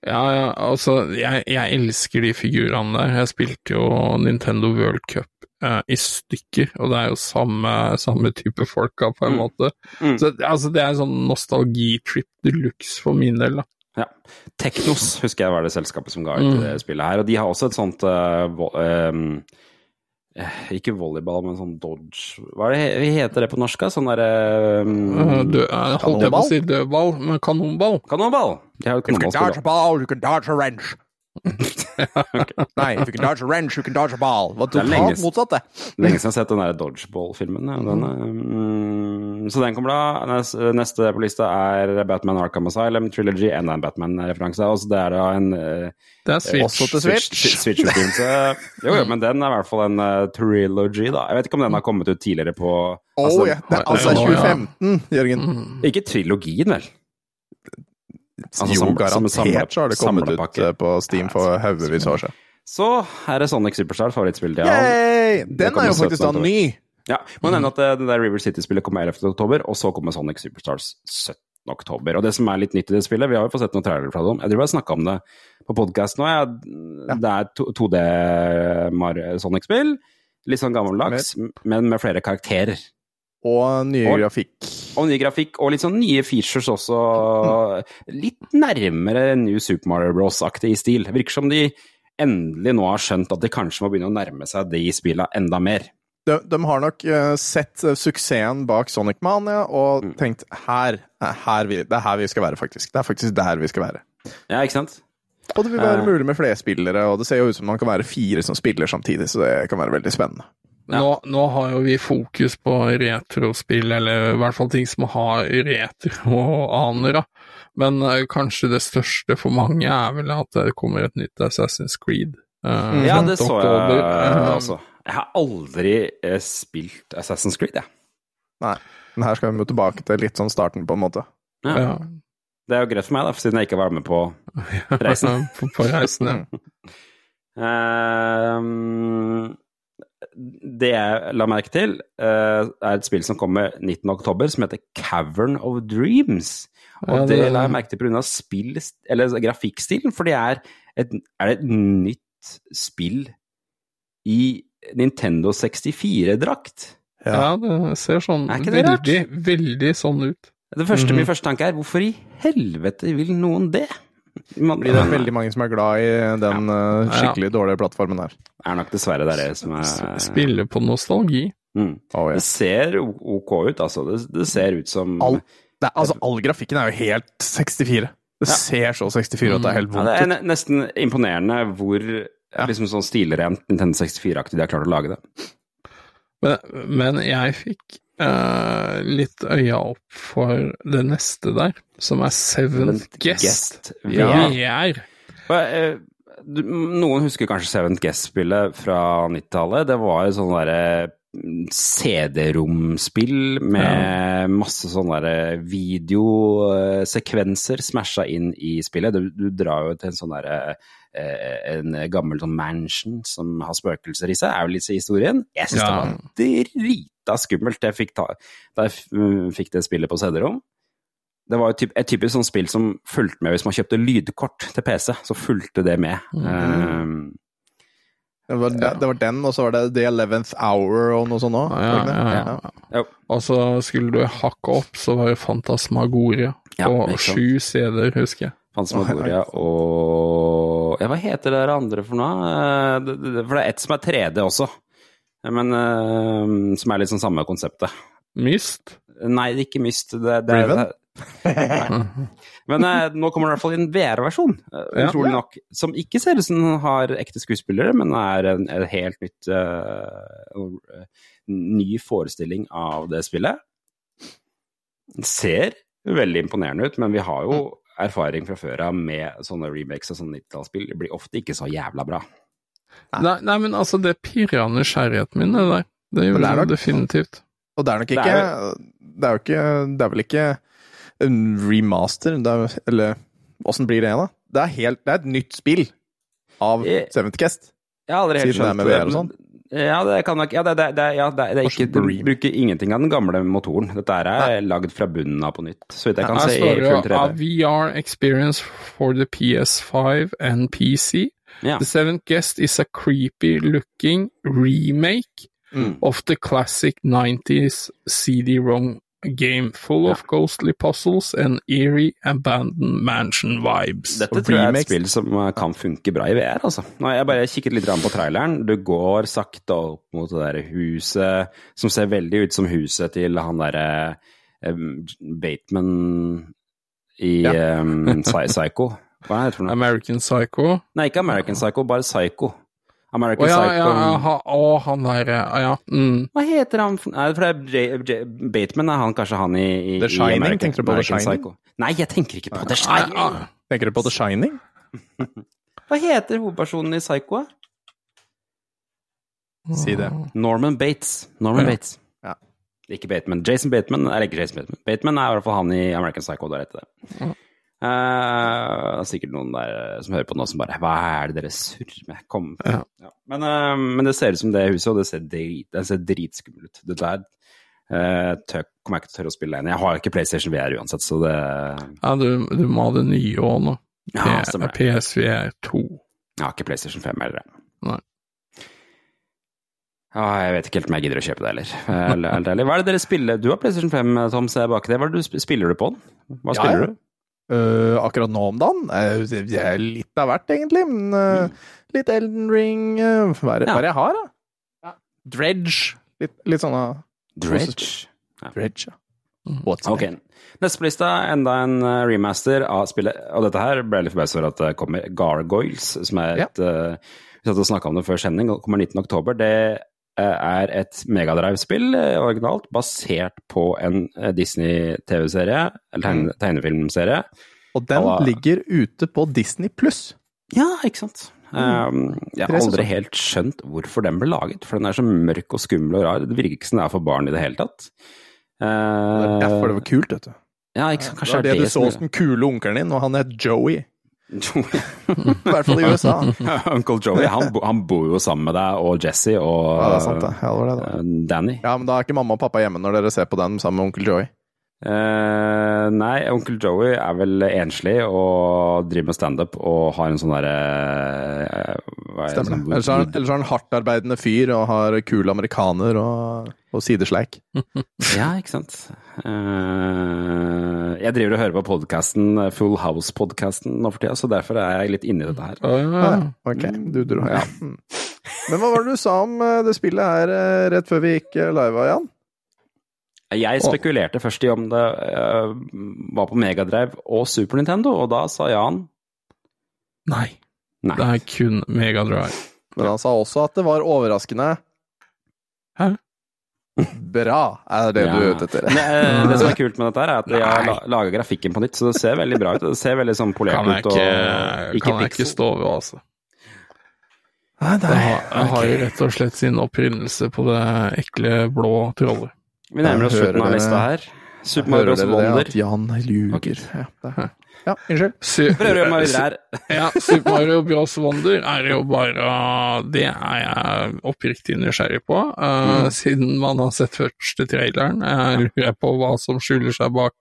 [SPEAKER 3] Ja, ja, altså, jeg, jeg elsker de figurene der. Jeg spilte jo Nintendo World Cup eh, i stykker, og det er jo samme, samme type folka, på en
[SPEAKER 1] Mm.
[SPEAKER 3] måte.
[SPEAKER 1] Mm.
[SPEAKER 3] Så altså, det er en sånn nostalgitrip de luxe for min del, da.
[SPEAKER 1] Ja. Teknos husker jeg var det selskapet som ga ut
[SPEAKER 3] Mm.
[SPEAKER 1] det spillet her. Og de har også et sånt uh, eh, Ikke volleyball, men sånn dodge Hva er det heter det på norsk? da? Sånn derre
[SPEAKER 3] Eh,
[SPEAKER 1] um,
[SPEAKER 3] dø, eh, holdt jeg på å si dødball, men kanonball.
[SPEAKER 1] Kanonball! De har jo et
[SPEAKER 2] Wrench. Nei, if you can dodge a wrench, you can dodge a ball. Det var
[SPEAKER 1] Det er lenge
[SPEAKER 2] motsatt, det.
[SPEAKER 1] Lenge siden jeg har sett den der Dodgeball-filmen. Ja. Er- mm, så den kommer da. Neste på lista er Batman Arkham Asylum Trilogy, enda en Batman-referanse. Det er da en eh,
[SPEAKER 3] Det er Switch.
[SPEAKER 2] Også til Switch.
[SPEAKER 1] Switch, Switch jo, jo, men den er i hvert fall en uh, trilogy, da. Jeg vet ikke om den har kommet ut tidligere på
[SPEAKER 2] Å
[SPEAKER 1] altså,
[SPEAKER 2] ja. Det er altså
[SPEAKER 3] Ja, ja.
[SPEAKER 2] 2015, Jørgen.
[SPEAKER 3] Mm.
[SPEAKER 1] Ikke trilogien, vel? Altså,
[SPEAKER 2] jo, garantert
[SPEAKER 1] samlet,
[SPEAKER 2] så har det kommet ut på Steam for haugevis år siden.
[SPEAKER 1] Så her er Sonic Superstar, favorittspillet.
[SPEAKER 2] Yay! Den er jo faktisk da ny.
[SPEAKER 1] Ja, må nevne at eh, det der River City-spillet kommer 11. oktober, og så kommer Sonic Superstars 17. oktober. Og det som er litt nytt i det spillet, vi har jo fått sett noen trailere fra dem. Jeg tror jeg snakka om det på podkast nå. Ja. Det er 2D Sonic-spill. Litt sånn gammeldags, men med flere karakterer.
[SPEAKER 2] Og nye
[SPEAKER 1] Og-
[SPEAKER 2] grafikk.
[SPEAKER 1] Og ny grafikk, og litt sånn nye features også. Litt nærmere New Super Mario Bros.-aktig i stil. Virker som de endelig nå har skjønt at de kanskje må begynne å nærme seg de spilla enda mer.
[SPEAKER 2] De, de har nok eh, sett eh, suksessen bak Sonic Mania og
[SPEAKER 1] Mm.
[SPEAKER 2] tenkt her, er her vi, det er her vi skal være, faktisk. Det er faktisk der vi skal være.
[SPEAKER 1] Ja, ikke sant?
[SPEAKER 2] Og det vil være
[SPEAKER 1] Eh.
[SPEAKER 2] mulig med flere spillere, og det ser jo ut som man kan være fire som spiller samtidig, så det kan være veldig spennende.
[SPEAKER 3] Nå, nå har jo vi fokus på retrospill, eller i hvert fall ting som har retro-aner. Men uh, kanskje det største for mange er vel at det kommer et nytt Assassin's Creed. Uh,
[SPEAKER 1] Ja, det så jeg
[SPEAKER 3] oktober. Eh,
[SPEAKER 1] også. Jeg har aldri spilt Assassin's Creed, jeg.
[SPEAKER 2] Nei. Men her skal vi jo tilbake til litt sånn starten, på en måte.
[SPEAKER 1] Ja.
[SPEAKER 3] Ja.
[SPEAKER 1] Det er jo greit for meg, da, siden jeg ikke var med på Reisen.
[SPEAKER 3] på, på reisen, ja.
[SPEAKER 1] Ehm, det jeg la merke til, eh, er et spill som kommer 19.10, som heter Cavern of Dreams. Og
[SPEAKER 3] Ja,
[SPEAKER 1] det
[SPEAKER 3] det-
[SPEAKER 1] la jeg merke til pga. spill, eller grafikkstilen, for det er et, er det et nytt spill i Nintendo 64-drakt.
[SPEAKER 3] ja, det ser sånn
[SPEAKER 1] Er ikke det rart?
[SPEAKER 3] veldig, veldig sånn ut.
[SPEAKER 1] Det første,
[SPEAKER 3] Mhm.
[SPEAKER 1] Min første tanke er hvorfor i helvete vil noen det? Man,
[SPEAKER 2] Fordi det er veldig mange som er glad i den
[SPEAKER 3] Ja.
[SPEAKER 2] skikkelig dårlige plattformen her.
[SPEAKER 1] er nok dessverre det er det som er
[SPEAKER 3] Spiller på nostalgi.
[SPEAKER 1] mm.
[SPEAKER 2] Oh, ja.
[SPEAKER 1] Det ser ok ut, altså. Det, det ser ut som
[SPEAKER 2] All, det er, altså, all grafikken er jo helt 64. Det
[SPEAKER 1] Ja.
[SPEAKER 2] ser så 64 ut det er helt
[SPEAKER 1] ja, Det er nesten imponerende hvor liksom sånn stilrent Nintendo 64-aktig de har klart å lage det.
[SPEAKER 3] Men, men jeg fikk eh, litt øya opp for det neste der, som er Seventh Guest.
[SPEAKER 1] Ja.
[SPEAKER 3] VR.
[SPEAKER 1] Eh, Noen husker kanskje Seventh Guest-spillet fra 90-tallet. Det var et sånn derre mm, CD-romspill med masse sånne videosekvenser smasha inn i spillet. Du, du drar jo til en sånn derre en gammel sånn mansion som har spøkelser i seg, er jo litt i historien. Jeg syns
[SPEAKER 3] Ja.
[SPEAKER 1] det var drita skummelt jeg fikk ta, da jeg mm, fikk det spillet på CD-rom. Det var typ, et typisk sånn spill som fulgte med hvis man kjøpte lydkort til PC. Så fulgte det med. Um,
[SPEAKER 2] Det var, det, det var den, og så var det The Eleventh Hour og noe sånt òg.
[SPEAKER 3] Ja, ja. Og så skulle du hakke opp, så var det Fantasmagoria på sju CD-er, husker jeg.
[SPEAKER 1] Fantasmagoria og Ja, hva heter det andre for noe? Eh, For det er ett som er 3D også. Men eh, som er litt sånn samme konseptet.
[SPEAKER 3] Myst.
[SPEAKER 1] Nei, det er ikke Myst. Det, det,
[SPEAKER 2] Riven?
[SPEAKER 1] det, Nei. Men eh, nå kommer det i hvert fall en VR-versjon, eh,
[SPEAKER 3] Ja.
[SPEAKER 1] utrolig nok. Som ikke ser ut som den har ekte skuespillere, men er en, en helt nytt uh, Ny forestilling av det spillet. Ser veldig imponerende ut, men vi har jo erfaring fra før av med sånne remakes og sånne 90-tallsspill. Blir ofte ikke så jævla bra.
[SPEAKER 3] Nei, nei, men altså, det pirra nysgjerrigheten min, det der. Det gjorde
[SPEAKER 2] det er
[SPEAKER 3] det
[SPEAKER 2] nok-
[SPEAKER 3] definitivt.
[SPEAKER 2] Og det er nok
[SPEAKER 1] Det
[SPEAKER 2] ikke
[SPEAKER 1] er
[SPEAKER 2] Det er jo ikke Det er vel ikke en remaster, det er, eller åssen blir det, da? Det er, helt, det er et nytt spill av
[SPEAKER 1] Eh,
[SPEAKER 2] Seventh Cast.
[SPEAKER 1] Jeg har aldri helt skjønt
[SPEAKER 2] det
[SPEAKER 1] Ja, det kan nok Ja, det, det, det, ja, det, det er ikke Du bruker ingenting av den gamle motoren. Dette er er lagd fra bunnen av på nytt, så vidt jeg kan se Her
[SPEAKER 3] står det VR experience for the PS5 and PC.
[SPEAKER 1] Ja.
[SPEAKER 3] The Seventh Guest is a creepy looking remake
[SPEAKER 1] Mm.
[SPEAKER 3] of the classic 90s CD-ROM game, full of ghostly puzzles and eerie abandoned mansion vibes.
[SPEAKER 1] Dette tror jeg er et spill som eh, kan funke bra i VR, altså. Nå jeg bare kikket litt på traileren. Du går sakte opp mot det der huset, som ser veldig ut som huset til han derre um, Bateman i
[SPEAKER 2] Ja.
[SPEAKER 1] um, Psycho. Hva er det for noe?
[SPEAKER 3] American Psycho.
[SPEAKER 1] Nei, ikke American Psycho, bare Psycho. American
[SPEAKER 3] oh, ja,
[SPEAKER 1] Psycho
[SPEAKER 3] ja, ja, ha, å, han der, Ja. Mm.
[SPEAKER 1] Hva heter han? Nei, for det er J, J, Bateman er han kanskje han i, i
[SPEAKER 2] The Shining,
[SPEAKER 1] i American,
[SPEAKER 2] tenker du på The Shining?
[SPEAKER 1] Psycho. Nei, jeg tenker ikke på The Shining.
[SPEAKER 3] ah,
[SPEAKER 2] Tenker du på The Shining?
[SPEAKER 1] Hva heter hovedpersonen i Psycho?
[SPEAKER 2] Si det.
[SPEAKER 1] Norman Bates. Norman
[SPEAKER 3] Ja.
[SPEAKER 1] Bates.
[SPEAKER 2] Ja.
[SPEAKER 1] Ikke Bateman. Jason Bateman er ikke Jason Bateman. Bateman er i hvert fall han i American Psycho. Der heter det. Eh, det er sikkert noen der eh, som hører på nå som bare Hva er det dere surrer med? Kom.
[SPEAKER 3] Ja.
[SPEAKER 1] Ja. Men, uh, men det ser ut som det huset, og det ser, drit, det ser dritskummelt ut. Det der uh, tør, kommer jeg ikke til å tørre å spille inn. Jeg har ikke PlayStation VR uansett, så det
[SPEAKER 3] ja, du, du må ha det nye òg nå.
[SPEAKER 1] Ja, stemmer.
[SPEAKER 3] PSVR 2.
[SPEAKER 1] Jeg har ikke PlayStation 5 heller.
[SPEAKER 3] Nei.
[SPEAKER 1] Ah, jeg vet ikke helt om jeg gidder å kjøpe det heller. Hva er det dere spiller? Du har PlayStation 5, Tom, ser jeg bak det. Hva er det du spiller du på den? Hva
[SPEAKER 2] Ja,
[SPEAKER 1] spiller
[SPEAKER 2] ja.
[SPEAKER 1] du?
[SPEAKER 2] Øh, akkurat nå om dagen? Uh, det er litt av hvert, egentlig. Men, øh, Litt Elden Ring uh, Hva er det,
[SPEAKER 1] Ja.
[SPEAKER 2] hva er det jeg har, da? Dredge. Litt, litt sånne
[SPEAKER 1] Dredge.
[SPEAKER 2] Dredge, ja.
[SPEAKER 3] Mm.
[SPEAKER 2] What's
[SPEAKER 1] Ok. Neste på lista, enda en remaster av spillet. Og dette her ble jeg litt forbauset over at det kommer Gargoyles, som er et eh, Vi satt og snakka om det før sending, og kommer 19. oktober. Det er et Megadrive-spill, eh, originalt, basert på en eh, Disney-TV-serie, eller tegne, tegnefilmserie.
[SPEAKER 2] Og den
[SPEAKER 1] Ja.
[SPEAKER 2] ligger ute på Disney pluss.
[SPEAKER 1] Ja, ikke sant. Um, jeg har aldri helt skjønt hvorfor den ble laget, for den er så mørk og skummel og rar. Det virker ikke som det er for barn i det hele tatt.
[SPEAKER 2] Det er derfor det var kult, vet du.
[SPEAKER 1] ja, ikke sant.
[SPEAKER 2] Det var det du så hos den kule onkelen din, og han het Joey. I hvert fall i USA.
[SPEAKER 1] Uncle Joey, han, bo- han bor jo sammen med deg og Jesse og
[SPEAKER 2] Ja, det er sant, det. Ja, det det,
[SPEAKER 1] eh, Danny.
[SPEAKER 2] Ja, men da er ikke mamma og pappa hjemme når dere ser på den sammen med onkel Joey.
[SPEAKER 1] Eh, nei, onkel Joey er vel enslig og driver med standup og har en sånn derre uh,
[SPEAKER 2] Stemmer det. Ellers er ellers er han hardtarbeidende fyr og har kul amerikaner og, og sidesleik.
[SPEAKER 1] Ja, ikke sant. Uh, jeg driver og hører på podkasten Full House-podkasten nå for tida, så derfor er jeg litt inni dette her.
[SPEAKER 3] Ja.
[SPEAKER 2] Ja, ok, du dro, ja. Mm. Men hva var det du sa om det spillet her rett før vi gikk live, Jan?
[SPEAKER 1] Jeg spekulerte først i om det uh, var på Megadrive og Super Nintendo, og da sa Jan
[SPEAKER 3] Nei,
[SPEAKER 1] nei.
[SPEAKER 3] det er kun Megadrive.
[SPEAKER 2] Men han sa også at det var overraskende
[SPEAKER 3] Hæ?
[SPEAKER 2] bra, er det du er ute etter.
[SPEAKER 1] Det, eh, det som er kult med dette, her er at jeg har laga grafikken på nytt, så det ser veldig bra ut. Det ser veldig sånn polert
[SPEAKER 3] Kan
[SPEAKER 1] ut og
[SPEAKER 3] ikke, kan jeg ikke stå ved, altså.
[SPEAKER 2] Nei,
[SPEAKER 3] nei. har, jeg har
[SPEAKER 2] ok.
[SPEAKER 3] jo rett og slett sin opprinnelse på det ekle blå trollet.
[SPEAKER 1] Vi nærmer oss slutten av lista her. Super Mario
[SPEAKER 2] Bros.
[SPEAKER 1] Wonder.
[SPEAKER 2] at Jan ljuger? Ja, det- ja, unnskyld.
[SPEAKER 3] Su-
[SPEAKER 1] Prøver å gjøre videre her.
[SPEAKER 3] Ja, Super Mario Bros. Wonder er jo bare Det er jeg oppriktig nysgjerrig på, eh, siden man har sett første traileren. Jeg lurer på hva som skjuler seg bak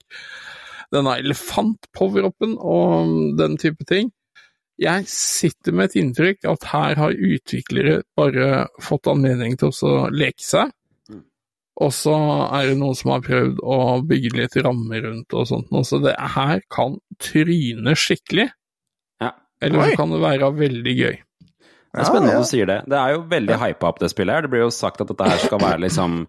[SPEAKER 3] denne elefant-power-upen og den type ting. Jeg sitter med et inntrykk at her har utviklere bare fått anledning til å leke seg. Og så er det noen som har prøvd å bygge litt rammer rundt og sånt, noe, så det her kan tryne skikkelig.
[SPEAKER 1] Ja.
[SPEAKER 3] Eller så kan det være veldig gøy.
[SPEAKER 1] Det er spennende
[SPEAKER 2] Ja, ja.
[SPEAKER 1] du sier det. Det er jo veldig hypa opp, det spillet her. Det blir jo sagt at dette her skal være liksom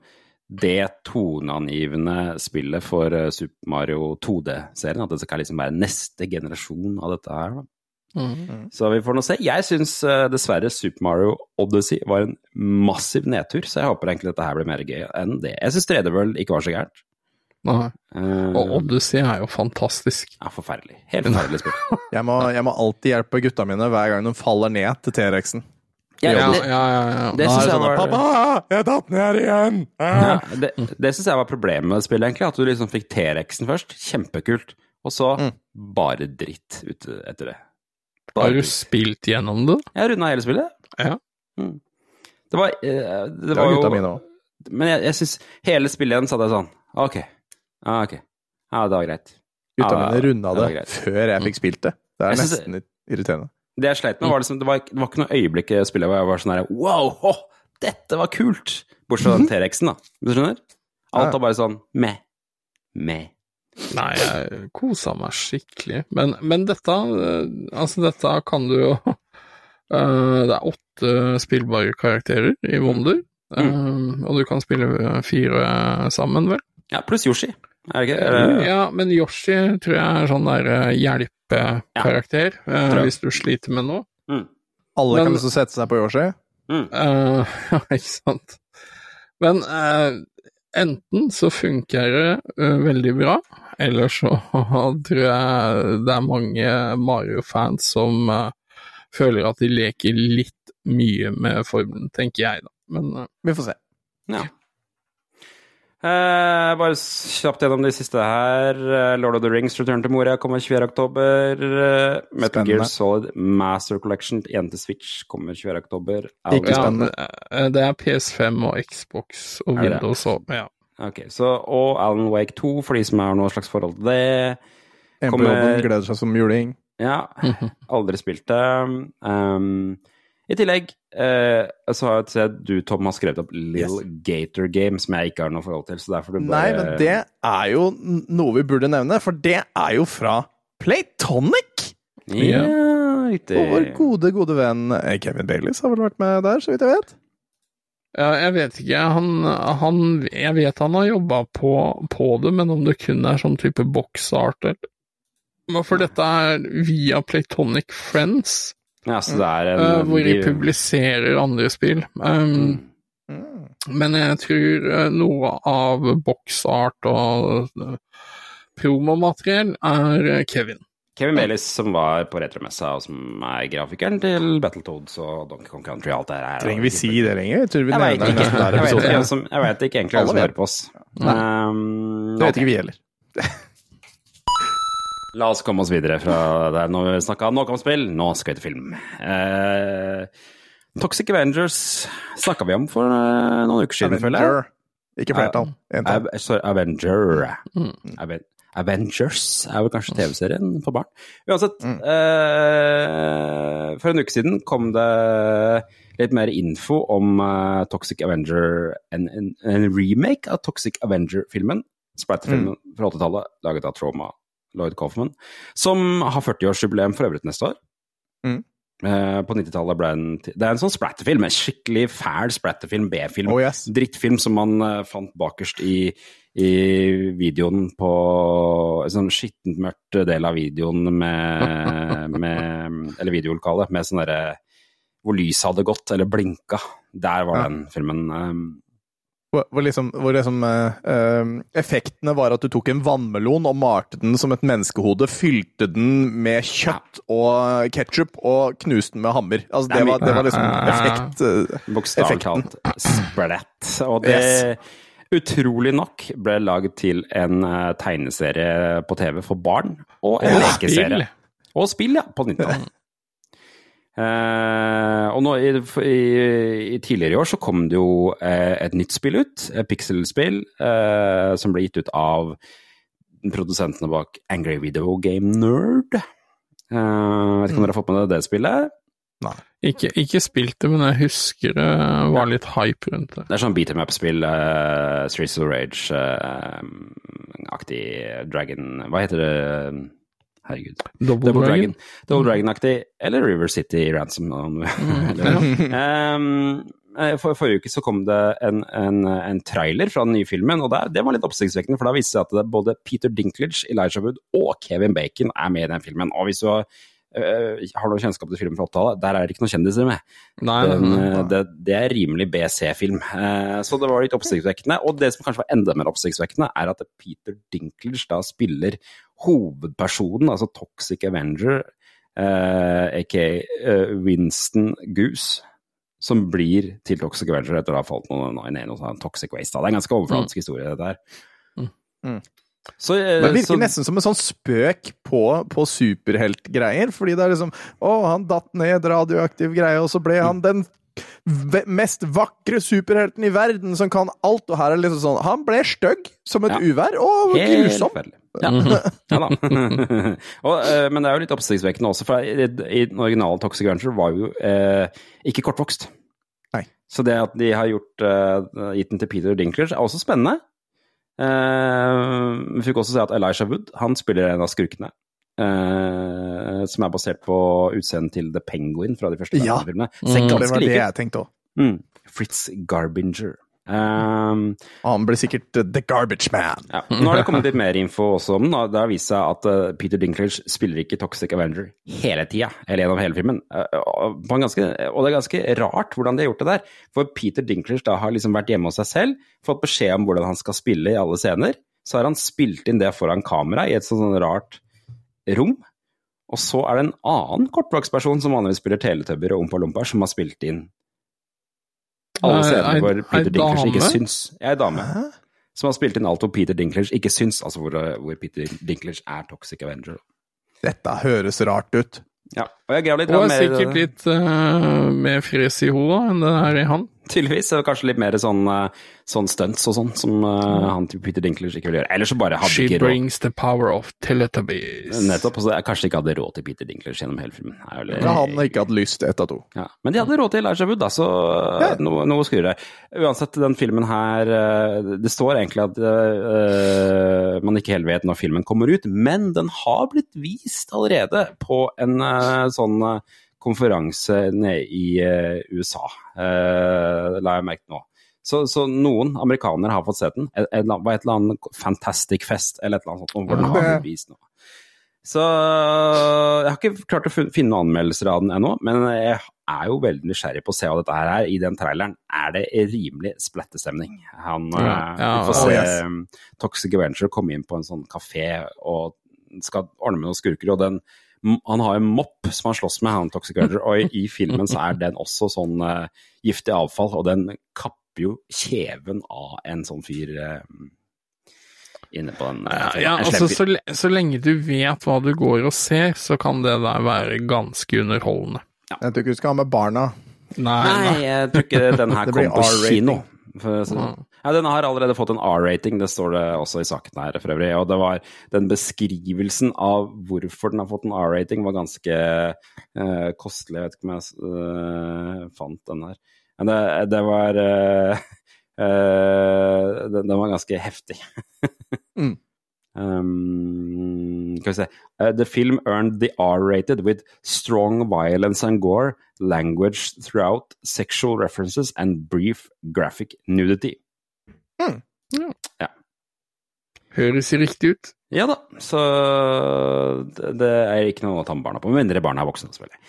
[SPEAKER 1] det toneangivende spillet for eh, Super Mario 2D-serien. At det skal liksom være neste generasjon av dette her. Da. Så vi får nå se. Jeg syns eh, dessverre Super Mario Odyssey var en massiv nedtur, så jeg håper egentlig dette her blir mer gøy enn det. Jeg syns 3D World ikke var så gærent.
[SPEAKER 3] Nei.
[SPEAKER 1] Eh,
[SPEAKER 3] Og Odyssey er jo fantastisk.
[SPEAKER 1] ja, forferdelig. Helt forferdelig spill.
[SPEAKER 2] Jeg må, jeg må alltid hjelpe gutta mine hver gang de faller ned til T-rexen.
[SPEAKER 3] Ja, ja, ja. ja.
[SPEAKER 1] det
[SPEAKER 2] Da er
[SPEAKER 1] syns jeg
[SPEAKER 2] sånn,
[SPEAKER 1] var
[SPEAKER 2] Pappa, jeg datt ned igjen!
[SPEAKER 1] Ja, det det syns jeg var problemet med spillet, egentlig. At du liksom fikk T-rexen først. Kjempekult. Og så
[SPEAKER 2] Mm.
[SPEAKER 1] bare dritt etter det.
[SPEAKER 3] Har du spilt gjennom det?
[SPEAKER 1] Jeg runda hele spillet.
[SPEAKER 3] Ja.
[SPEAKER 1] Mm. Det var, eh, det
[SPEAKER 2] Det
[SPEAKER 1] var
[SPEAKER 2] var gutta mine òg.
[SPEAKER 1] Men jeg, jeg syns hele spillet igjen satt jeg sånn Ok. Ah, ok. Ja, det var greit.
[SPEAKER 2] Gutta
[SPEAKER 1] ah,
[SPEAKER 2] mine runda
[SPEAKER 1] det
[SPEAKER 2] det før jeg fikk spilt det. Det er
[SPEAKER 1] Jeg synes
[SPEAKER 2] nesten irriterende.
[SPEAKER 1] Det jeg sleit med, var liksom Det var, det var ikke noe øyeblikk i spillet hvor jeg var sånn her Wow, ho, dette var kult! Bortsett fra den T-rexen, da. Du skjønner? Alt var bare sånn meh. Meh.
[SPEAKER 3] Nei, jeg kosa meg skikkelig. Men, men dette, eh, altså dette kan du jo eh, Det er åtte spillbare karakterer i Wonder, eh, og du kan spille fire sammen, vel?
[SPEAKER 1] Ja, pluss Yoshi. Er det ikke?
[SPEAKER 3] Ja, men Yoshi tror jeg er sånn der hjelpekarakter
[SPEAKER 1] ja,
[SPEAKER 3] hvis du sliter med noe.
[SPEAKER 2] Alle
[SPEAKER 3] Men-
[SPEAKER 2] kan liksom sette seg på Yoshi.
[SPEAKER 3] Eh, Ja, ikke sant. Men eh, enten så funker det veldig bra, eller så tror jeg det er mange Mario-fans som eh, føler at de leker litt mye med formelen, tenker jeg da. Men eh,
[SPEAKER 2] Vi får se.
[SPEAKER 1] Ja. Eh, bare kjapt gjennom de siste her. Eh, Lord of the Rings Return to Moria kommer 24. oktober. Eh, Metal
[SPEAKER 2] Spennende.
[SPEAKER 1] Gear Solid Master Collection 1 til Switch kommer 24. oktober.
[SPEAKER 2] Ikke spennende.
[SPEAKER 3] det- det er PS5 og Xbox og? Windows og ja.
[SPEAKER 1] Ok, så, Og Alan Wake 2, for de som har noe slags forhold til det. Kommer-
[SPEAKER 2] gleder seg som juling.
[SPEAKER 1] Ja, aldri spilt det. Um, I tillegg uh, så har jeg sett du, Tom, har skrevet opp Lill Gator Game, som jeg ikke har noe forhold til. Så derfor du bare...
[SPEAKER 2] Nei, men det er jo noe vi burde nevne, for det er jo fra Playtonic!
[SPEAKER 1] Ja, riktig.
[SPEAKER 2] Og vår gode, gode venn eh, Kevin Baileys har vel vært med der, så vidt jeg vet.
[SPEAKER 3] Ja, jeg vet ikke. Han, han Jeg vet han har jobba på, på det, men om det kun er sånn type boxart eller For dette er via Playtonic Friends,
[SPEAKER 1] Ja, en
[SPEAKER 3] eh, hvor de publiserer andre spill. Um,
[SPEAKER 1] Mm.
[SPEAKER 3] Men jeg tror eh, noe av boxart og eh, promomateriell er Kevin.
[SPEAKER 1] Kevin Bayliss, som var på retromessa, og som er grafikeren til Battletoads og Donkey Kong Country og alt det her.
[SPEAKER 2] Trenger vi si det lenger? Jeg tror vi
[SPEAKER 1] Jeg vet ikke. Jeg vet ikke, som, jeg vet ikke egentlig hvem som hører på oss. Um,
[SPEAKER 2] Det vet ikke vi heller.
[SPEAKER 1] La oss komme oss videre fra der når vi snakka nok om spill. Nå skal vi til film. Uh, Toxic Avengers snakka vi om for uh, noen uker siden, føler jeg.
[SPEAKER 2] Ikke flertall. Entall.
[SPEAKER 1] Avenger. sorry, Avenger. Aven Avengers er vel kanskje TV-serien for barn. Uansett, eh, for en uke siden kom det litt mer info om eh, Toxic Avenger, en, en, en remake av Toxic Avenger-filmen. Splatterfilmen fra 80-tallet, laget av Trauma Lloyd Kaufman, som har 40-årsjubileum for øvrig neste år.
[SPEAKER 2] Mm.
[SPEAKER 1] Eh, på 90-tallet ble den Det er en sånn splatterfilm, en skikkelig fæl splatterfilm, B-film
[SPEAKER 2] Oh yes.
[SPEAKER 1] drittfilm som man eh, fant bakerst i, i videoen på En sånn skittent mørkt del av videoen med, med Eller videolokalet med sånn derre Hvor lyset hadde gått, eller blinka. Der var
[SPEAKER 2] Ja.
[SPEAKER 1] den filmen. um,
[SPEAKER 2] Hvor, hvor liksom, hvor liksom eh, effektene var at du tok en vannmelon og malte den som et menneskehode, fylte den med kjøtt og ketsjup og knuste den med hammer. Altså, det, var, det var liksom effekt. eh,
[SPEAKER 1] Bokstavelig talt splett. Og det utrolig nok ble laget til en eh, tegneserie på TV for barn, og en
[SPEAKER 3] Og
[SPEAKER 1] lekeserie.
[SPEAKER 3] spill.
[SPEAKER 1] Og spill, ja, på 90-tallet. Eh, og nå i, i, i tidligere i år så kom det jo uh, et nytt spill ut, et pixelspill, uh, som ble gitt ut av produsentene bak Angry Video Game Nerd. Uh, vet ikke om dere har fått med dere det spillet?
[SPEAKER 3] Ikke, ikke spilt det, men jeg husker det var litt hype rundt det.
[SPEAKER 1] Det er sånn beat em up-spill, uh, Streets of Rage-aktig Dragon Hva heter det? Herregud.
[SPEAKER 3] Double,
[SPEAKER 1] Double
[SPEAKER 3] Dragon.
[SPEAKER 1] Dragon. Double Dragon-aktig, eller River City Ransom. Mm. Um, eh, for, forrige uke så kom det en, en, en trailer fra den nye filmen, og det, det var litt oppsiktsvekkende, for da viste det seg at både Peter Dinklage, Elijah Wood og Kevin Bacon er med i den filmen. Og hvis du har, eh, har noe kjennskap til filmen fra 80-tallet, der er det ikke noen kjendiser med.
[SPEAKER 3] Nei,
[SPEAKER 1] Den,
[SPEAKER 3] nei, nei.
[SPEAKER 1] eh, det, det er rimelig BC-film. Eh, så det var litt oppsiktsvekkende. Og det som kanskje var enda mer oppsiktsvekkende, er at Peter Dinklage da spiller hovedpersonen, altså Toxic Avenger, eh, aka eh, Winston Goose. Som blir til Toxic Avenger etter å ha falt noen, noe, ned i noe sånn Toxic Waste. Det er en ganske overfladisk historie, det der.
[SPEAKER 2] Mm.
[SPEAKER 1] Så, eh,
[SPEAKER 2] Det virker
[SPEAKER 1] så,
[SPEAKER 2] nesten som en sånn spøk på, på superheltgreier. Fordi det er liksom Å, han datt ned radioaktiv greie, og så ble han den mest vakre superhelten i verden som kan alt. Og her er det liksom sånn Han ble stygg som et
[SPEAKER 1] Ja.
[SPEAKER 2] uvær, og grusom.
[SPEAKER 1] Ja. ja da. og, uh, men det er jo litt oppsiktsvekkende også, for i, i den originale Toxic Avenger var jo uh, ikke kortvokst.
[SPEAKER 2] Nei.
[SPEAKER 1] Så det at de har gjort, uh, gitt den til Peter Dinklers, er også spennende. Eh, vi fikk også se at Elijah Wood han spiller en av skurkene. eh, som er basert på utseendet til The Penguin fra de første
[SPEAKER 2] Ja.
[SPEAKER 1] Batman-filmene.
[SPEAKER 3] Mm.
[SPEAKER 1] Ser
[SPEAKER 2] Det
[SPEAKER 1] ganske
[SPEAKER 2] det
[SPEAKER 1] like ut.
[SPEAKER 2] jeg tenkte òg.
[SPEAKER 1] Mm. Fritz Garbinger Um,
[SPEAKER 2] Han blir sikkert eh, The Garbage Man.
[SPEAKER 1] ja. Nå har det kommet litt mer info også om den. Det har vist seg at eh, Peter Dinklage spiller ikke Toxic Avenger hele tida, eller gjennom hele filmen. Eh, og på en ganske, og det er ganske rart hvordan de har gjort det der. For Peter Dinklage da har liksom vært hjemme hos seg selv, fått beskjed om hvordan han skal spille i alle scener. Så har han spilt inn det foran kamera i et sånn, sånn rart rom. Og så er det en annen kortvokstperson som vanligvis spiller Teletubber og Ompa Lompa, som har spilt inn alle
[SPEAKER 3] scenene
[SPEAKER 1] hvor Peter Dinklage ikke syns. Jeg er dame. Som har spilt inn alt hvor Peter Dinklage ikke syns, altså hvor, hvor Peter Dinklage er Toxic Avenger.
[SPEAKER 2] Dette høres rart ut.
[SPEAKER 1] Ja, og jeg grav litt
[SPEAKER 3] Og er sikkert litt uh, mer fres i hodet enn det er i han.
[SPEAKER 1] Tydeligvis. og Kanskje litt mer sånn, eh, sånn stunts og sånn, som uh, han til Peter Dinklers ikke vil gjøre. Eller så bare hadde
[SPEAKER 3] She
[SPEAKER 1] ikke råd.
[SPEAKER 3] She brings the power of Teletubbies.
[SPEAKER 1] Nettopp. Og så kanskje ikke hadde råd til Peter Dinklers gjennom hele filmen. Er vel-
[SPEAKER 2] Men han ikke hadde lyst til ett av to.
[SPEAKER 1] Ja. Men de hadde råd til Elijah Wood, da, så ja. noe, noe skurere. Uansett, den filmen her eh, Det står egentlig at uh, man ikke helt vet når filmen kommer ut, men den har blitt vist allerede på en uh, sånn eh, konferanse nede i eh, USA, eh, la jeg merke nå. Så, så noen amerikanere har fått sett den. Et, et, eller et eller annet Fantastic Fest eller et eller annet sånt, hvor den har vist nå. Så jeg har ikke klart å finne noen anmeldelser av den ennå, men jeg er jo veldig nysgjerrig på å se hva dette her er. I den traileren er det rimelig splattestemning. Han
[SPEAKER 3] Ja,
[SPEAKER 1] eh,
[SPEAKER 3] ja,
[SPEAKER 1] får
[SPEAKER 3] oh,
[SPEAKER 1] se
[SPEAKER 2] yes.
[SPEAKER 1] um, Toxic Avenger komme inn på en sånn kafé og skal ordne med noen skurker, og den han har en mopp som han slåss med, han Toxic Avenger, og i, i filmen så er den også sånn uh, giftig avfall, og den kapper jo kjeven av en sånn fyr uh, inne på den. Uh,
[SPEAKER 3] Ja, ja,
[SPEAKER 1] En
[SPEAKER 3] altså så, så lenge du vet hva du går og ser, så kan det der være ganske underholdende.
[SPEAKER 2] Jeg tror ikke du skal ha med barna.
[SPEAKER 3] Nei,
[SPEAKER 1] Nei,
[SPEAKER 3] nei.
[SPEAKER 1] jeg tror ikke den her
[SPEAKER 2] kommer
[SPEAKER 1] kom på kino. For, så, ja, den har allerede fått en R-rating, det står det også i saken her for øvrig. Og det var den beskrivelsen av hvorfor den har fått en R-rating, var ganske uh, kostelig. Jeg vet ikke om jeg uh, fant den her. Men det, det var uh, den, den var ganske heftig.
[SPEAKER 2] Mm.
[SPEAKER 1] Um, skal vi se Uh, The film earned the R-rated with strong violence and gore, language throughout, sexual references and brief graphic nudity.
[SPEAKER 3] Høres riktig ut.
[SPEAKER 1] Ja da, så det, det er ikke noe å ta med barna på, med mindre barna er voksne, selvfølgelig.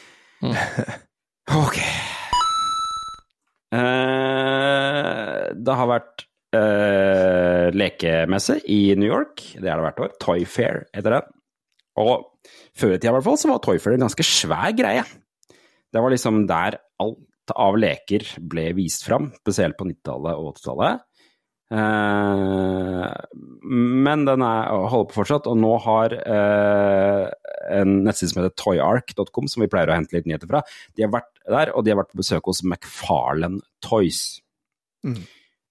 [SPEAKER 1] ok. Eh, det har vært eh, lekemesse i New York, det er det hvert år. Toy Fair heter det. Og før i tida i hvert fall, så var Toy Fair en ganske svær greie. Det var liksom der alt av leker ble vist fram, spesielt på 90-tallet og 80-tallet. Eh, men den er, holder på fortsatt, og nå har eh, en nettside som heter toyark.com, som vi pleier å hente litt nyheter fra, de har vært der, og de har vært på besøk hos McFarlane Toys.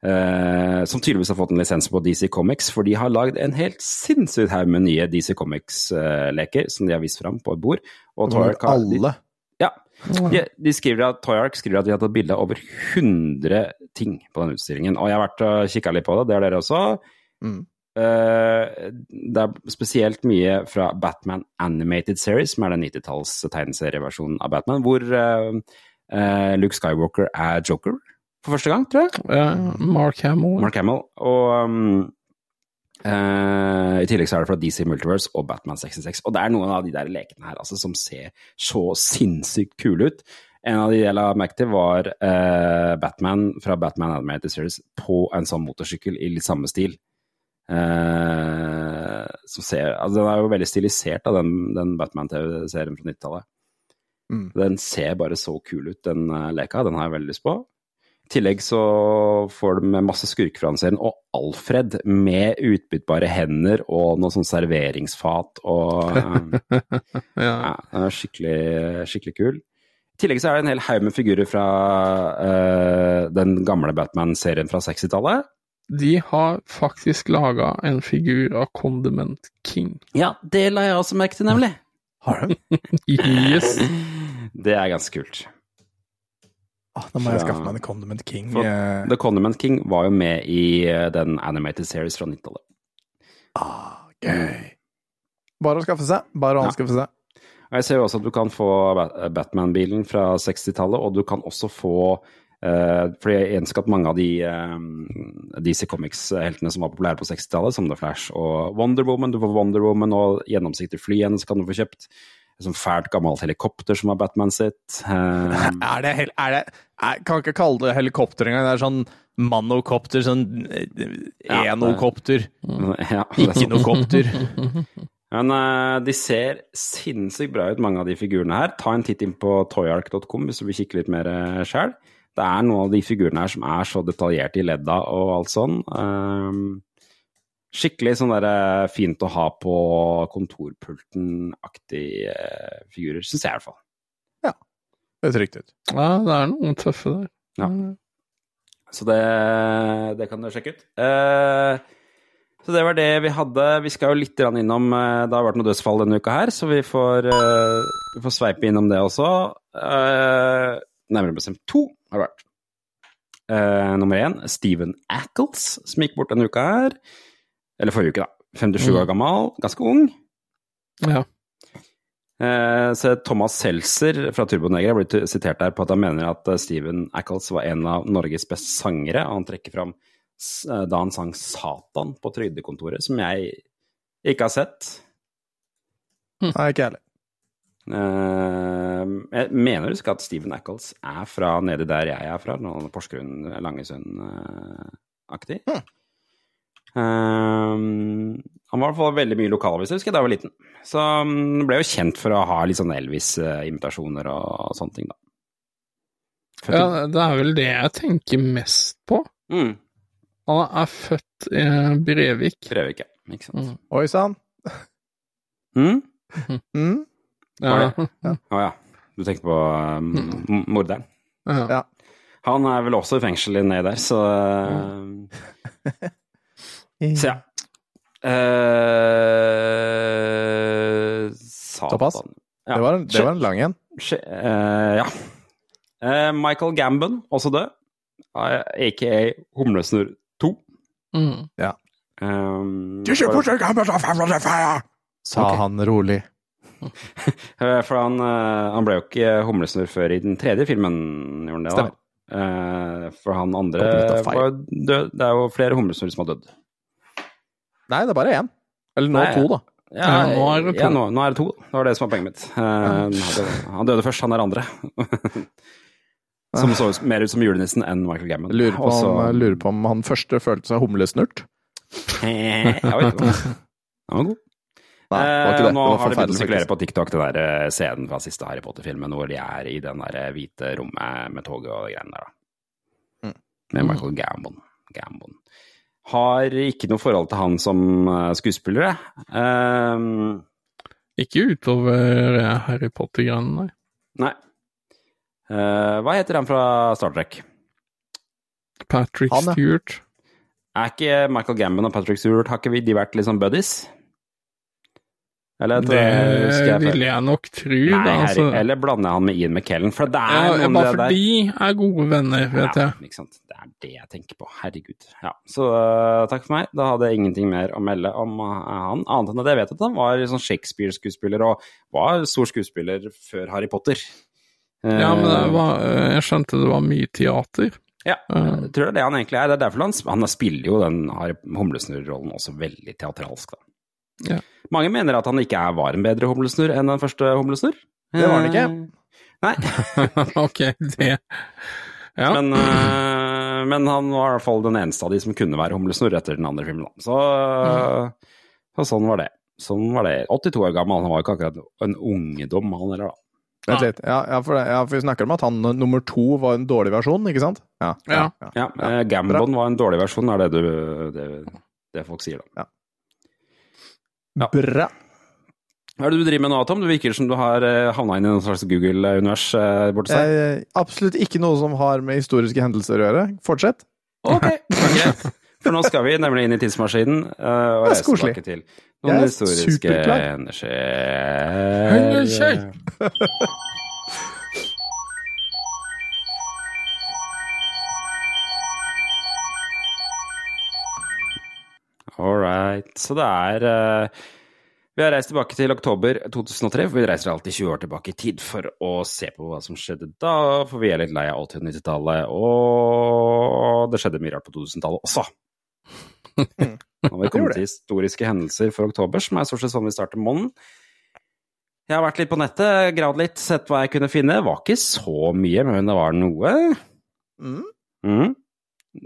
[SPEAKER 1] Eh, som tydeligvis har fått en lisens på DC Comics, for de har lagd en helt sinnssykt haug med nye DC Comics-leker som de har vist fram på et bord. Og Toyark har-
[SPEAKER 2] alle.
[SPEAKER 1] Ja. De, de skriver at Toyark skriver at de har tatt bilde av over 100 ting på den utstillingen. Og jeg har vært og kikka litt på det, det har dere også.
[SPEAKER 2] Mm.
[SPEAKER 1] Uh, det er spesielt mye fra Batman Animated Series, som er den 90-talls tegneserieversjonen av Batman, hvor uh, uh, Luke Skywalker er Joker for første gang, tror jeg.
[SPEAKER 3] Mark Hamill.
[SPEAKER 1] Mark Hamill. Og um, eh, i tillegg så er det fra DC Multiverse og Batman 66. Og det er noen av de der lekene her altså, som ser så sinnssykt kule ut. En av de jeg la merke til, var uh, Batman fra Batman Animated Series på en sånn motorsykkel i litt samme stil. Uh, som ser, altså Den er jo veldig stilisert av den, den Batman-TV-serien fra 90-tallet.
[SPEAKER 2] Mm.
[SPEAKER 1] Den ser bare så kul ut, den leka. Den har jeg veldig lyst på. I tillegg så får de med masse skurker fra den serien, og Alfred med utbyttbare hender og noe sånn serveringsfat og eh,
[SPEAKER 3] Ja.
[SPEAKER 1] ja, skikkelig, skikkelig kul. I tillegg så er det en hel haug med figurer fra uh, den gamle Batman-serien fra 60-tallet.
[SPEAKER 3] De har faktisk laga en figur av Condiment King.
[SPEAKER 1] Ja, det la jeg også merke til, nemlig.
[SPEAKER 2] Har de?
[SPEAKER 3] Yes.
[SPEAKER 1] Det er ganske kult.
[SPEAKER 2] Ah, da må jeg skaffe meg en Condiment King.
[SPEAKER 1] For
[SPEAKER 2] eh,
[SPEAKER 1] The Condiment King var jo med i eh, den animated series fra 90-tallet.
[SPEAKER 2] Ah, gøy. Bare å skaffe seg. Bare å anskaffe seg.
[SPEAKER 1] Jeg ser jo også at du kan få Batman-bilen fra 60-tallet, og du kan også få Uh, for jeg ønsker at mange av de uh, DC Comics-heltene som var populære på 60-tallet, som The Flash og Wonder Woman. Du får Wonder Woman og gjennomsiktig fly igjen, så kan du få kjøpt. Et sånt fælt gammelt helikopter som var Batman sitt. Eh,
[SPEAKER 2] Er det, er det jeg kan ikke kalle det helikopter engang. Det er sånn manokopter, sånn enokopter.
[SPEAKER 1] Ja,
[SPEAKER 2] enokopter.
[SPEAKER 1] ja, er
[SPEAKER 2] Ikke
[SPEAKER 1] sånn.
[SPEAKER 2] noe kopter.
[SPEAKER 1] Men uh, de ser sinnssykt bra ut, mange av de figurene her. Ta en titt inn på toyark.com hvis du vil kikke litt mer uh, sjøl. Det er noen av de figurene her som er så detaljerte i ledda og alt sånn. Ehm, skikkelig sånn der eh, fint å ha på kontorpulten-aktige eh, figurer, syns jeg i hvert fall. Ja.
[SPEAKER 2] Det høres riktig ut.
[SPEAKER 3] Ja, det er noen tøffe der.
[SPEAKER 1] Ja. Så det, det kan du sjekke ut. Eh, så det var det vi hadde. Vi skal jo litt innom eh, Det har vært noe dødsfall denne uka her, så vi får, eh, vi får sveipe innom det også. Eh, nærmere bestemt to har det vært. Eh, nummer én, Steven Ackles, som gikk bort denne uka her. Eller forrige uke, da. 57 år gammel, ganske ung.
[SPEAKER 3] Ja.
[SPEAKER 1] Eh, så Thomas Seltzer fra Turboneger har blitt sitert der på at han mener at eh, Steven Ackles var en av Norges beste sangere. og Han trekker fram eh, da han sang 'Satan' på Trygdekontoret, som jeg ikke har sett.
[SPEAKER 2] Nei, ikke jeg heller.
[SPEAKER 1] Eh, jeg mener husk at Steven Ackles er fra nedi der jeg er fra, Porsgrunn, Langesund-aktig. Han var i hvert fall veldig mye lokalaviser, husker jeg da jeg var liten. Så han ble jo kjent for å ha litt sånn Elvis-imitasjoner og sånne ting, da.
[SPEAKER 3] ja, det er vel det jeg tenker mest på.
[SPEAKER 1] Mm,
[SPEAKER 3] Han er født i Brevik.
[SPEAKER 1] Brevik, ja. Ikke sant.
[SPEAKER 3] Mm.
[SPEAKER 2] Oi sann.
[SPEAKER 1] Mm?
[SPEAKER 2] Mm.
[SPEAKER 3] Ja.
[SPEAKER 1] Å ja. Du tenker på um, morderen?
[SPEAKER 3] Ja.
[SPEAKER 2] Ja.
[SPEAKER 1] Han er vel også i fengsel nedi der, så uh, Så ja. Uh, satan.
[SPEAKER 2] Såpass?
[SPEAKER 1] Ja.
[SPEAKER 2] Det, var en, det var en lang en.
[SPEAKER 1] Eh, ja. Uh, Michael Gambon, også død. Aka Humlesnurr 2.
[SPEAKER 3] Mm.
[SPEAKER 1] Um,
[SPEAKER 2] Sa han rolig.
[SPEAKER 1] For han, han ble jo ikke humlesnurr før i den tredje filmen, gjorde han det da? Eh, For han andre var død. Det er jo flere humlesnurr som har dødd.
[SPEAKER 2] Nei, det er bare én. Eller nå
[SPEAKER 1] Nei,
[SPEAKER 2] to, da.
[SPEAKER 3] Ja, nå er det to.
[SPEAKER 1] Ja, nå, nå er det to. Det var det som var poenget mitt. Uh, han, døde, han døde først, han er andre. som så mer ut som julenissen enn Michael Gammon.
[SPEAKER 2] Lurer på, om, jeg lurer på om han første følte seg humlesnurt.
[SPEAKER 1] Jeg vet ikke. Han var god.
[SPEAKER 2] Nei, det var
[SPEAKER 1] Eh,
[SPEAKER 2] ikke det.
[SPEAKER 1] Nå
[SPEAKER 2] det var
[SPEAKER 1] har det begynt å sirkulere på TikTok, den der eh, scenen fra siste Harry Potter-filmen hvor de er i den der hvite rommet med toget og de greiene der, da.
[SPEAKER 2] Mm.
[SPEAKER 1] Med Michael Gambon. Gambon. Har ikke noe forhold til han som eh, skuespiller, jeg. Um,
[SPEAKER 3] Ikke utover eh, Harry Potter-greiene, nei.
[SPEAKER 1] nei. Uh, hva heter han fra Star Trek?
[SPEAKER 3] Patrick
[SPEAKER 2] Han.
[SPEAKER 3] Stewart.
[SPEAKER 1] Er ikke Michael Gambon og Patrick Stewart Har ikke vi- de vært liksom buddies? Eller
[SPEAKER 3] Det
[SPEAKER 1] jeg
[SPEAKER 3] vil jeg nok tro.
[SPEAKER 1] Nei,
[SPEAKER 3] da, altså.
[SPEAKER 1] eller blander jeg han med Ian McKellen? For det er
[SPEAKER 3] ja,
[SPEAKER 1] noen
[SPEAKER 3] bare for de er gode venner, vet
[SPEAKER 1] ja,
[SPEAKER 3] jeg.
[SPEAKER 1] Ikke sant. Det er det jeg tenker på. Herregud. Ja. Så uh, takk for meg. Da hadde jeg ingenting mer å melde om uh, han, annet enn at jeg vet at han var sånn Shakespeare-skuespiller og var stor skuespiller før Harry Potter.
[SPEAKER 3] Ja, men det
[SPEAKER 1] Eh,
[SPEAKER 3] var, jeg skjønte det var mye teater.
[SPEAKER 1] ja, jeg tror det er det han egentlig er. Det er derfor han, han spiller jo den humlesnurr-rollen også veldig teatralsk, da.
[SPEAKER 3] Ja.
[SPEAKER 1] Mange mener at han ikke er, var en bedre humlesnurr enn den første humlesnurr.
[SPEAKER 2] Det var han ikke.
[SPEAKER 1] Eh, Nei.
[SPEAKER 3] ok, det Ja.
[SPEAKER 1] Men, øh, men han var i hvert fall den eneste av de som kunne være humlesnurr etter den andre filmen. Så, mm. så sånn var det. Sånn var det. 82 år gammel, han var ikke akkurat en ungdom, han heller, da.
[SPEAKER 2] Vent litt. Ja, ja, for, ja, for vi snakker om at han eh, nummer to var en dårlig versjon, ikke sant? Ja.
[SPEAKER 3] Ja.
[SPEAKER 1] Ja, eh, Gambon var en dårlig versjon, er det du, det, det folk sier, da. Ja.
[SPEAKER 2] Bra.
[SPEAKER 1] Hva er det du driver med nå, Tom? Du virker som du har eh, havna inn i en slags Google-univers eh, borte seg.
[SPEAKER 2] Eh, absolutt ikke noe som har med historiske hendelser å gjøre. Fortsett.
[SPEAKER 1] Ok, greit. For nå skal vi nemlig inn i tidsmaskinen eh, og
[SPEAKER 2] Det
[SPEAKER 1] reise tilbake til noen historiske
[SPEAKER 2] superklar.
[SPEAKER 1] All right. Så det er uh, Vi har reist tilbake til oktober 2003, for vi reiser alltid 20 år tilbake i tid for å se på hva som skjedde da, for vi er litt lei av 80- og 90-tallet, og det skjedde mye rart på 2000-tallet også. Nå har vi kommet til historiske hendelser for oktober, som er stort sett sånn vi starter måneden. Jeg har vært litt på nettet, gravd litt, sett hva jeg kunne finne. Det var ikke så mye, men det var noe.
[SPEAKER 2] Mm.
[SPEAKER 1] Mm.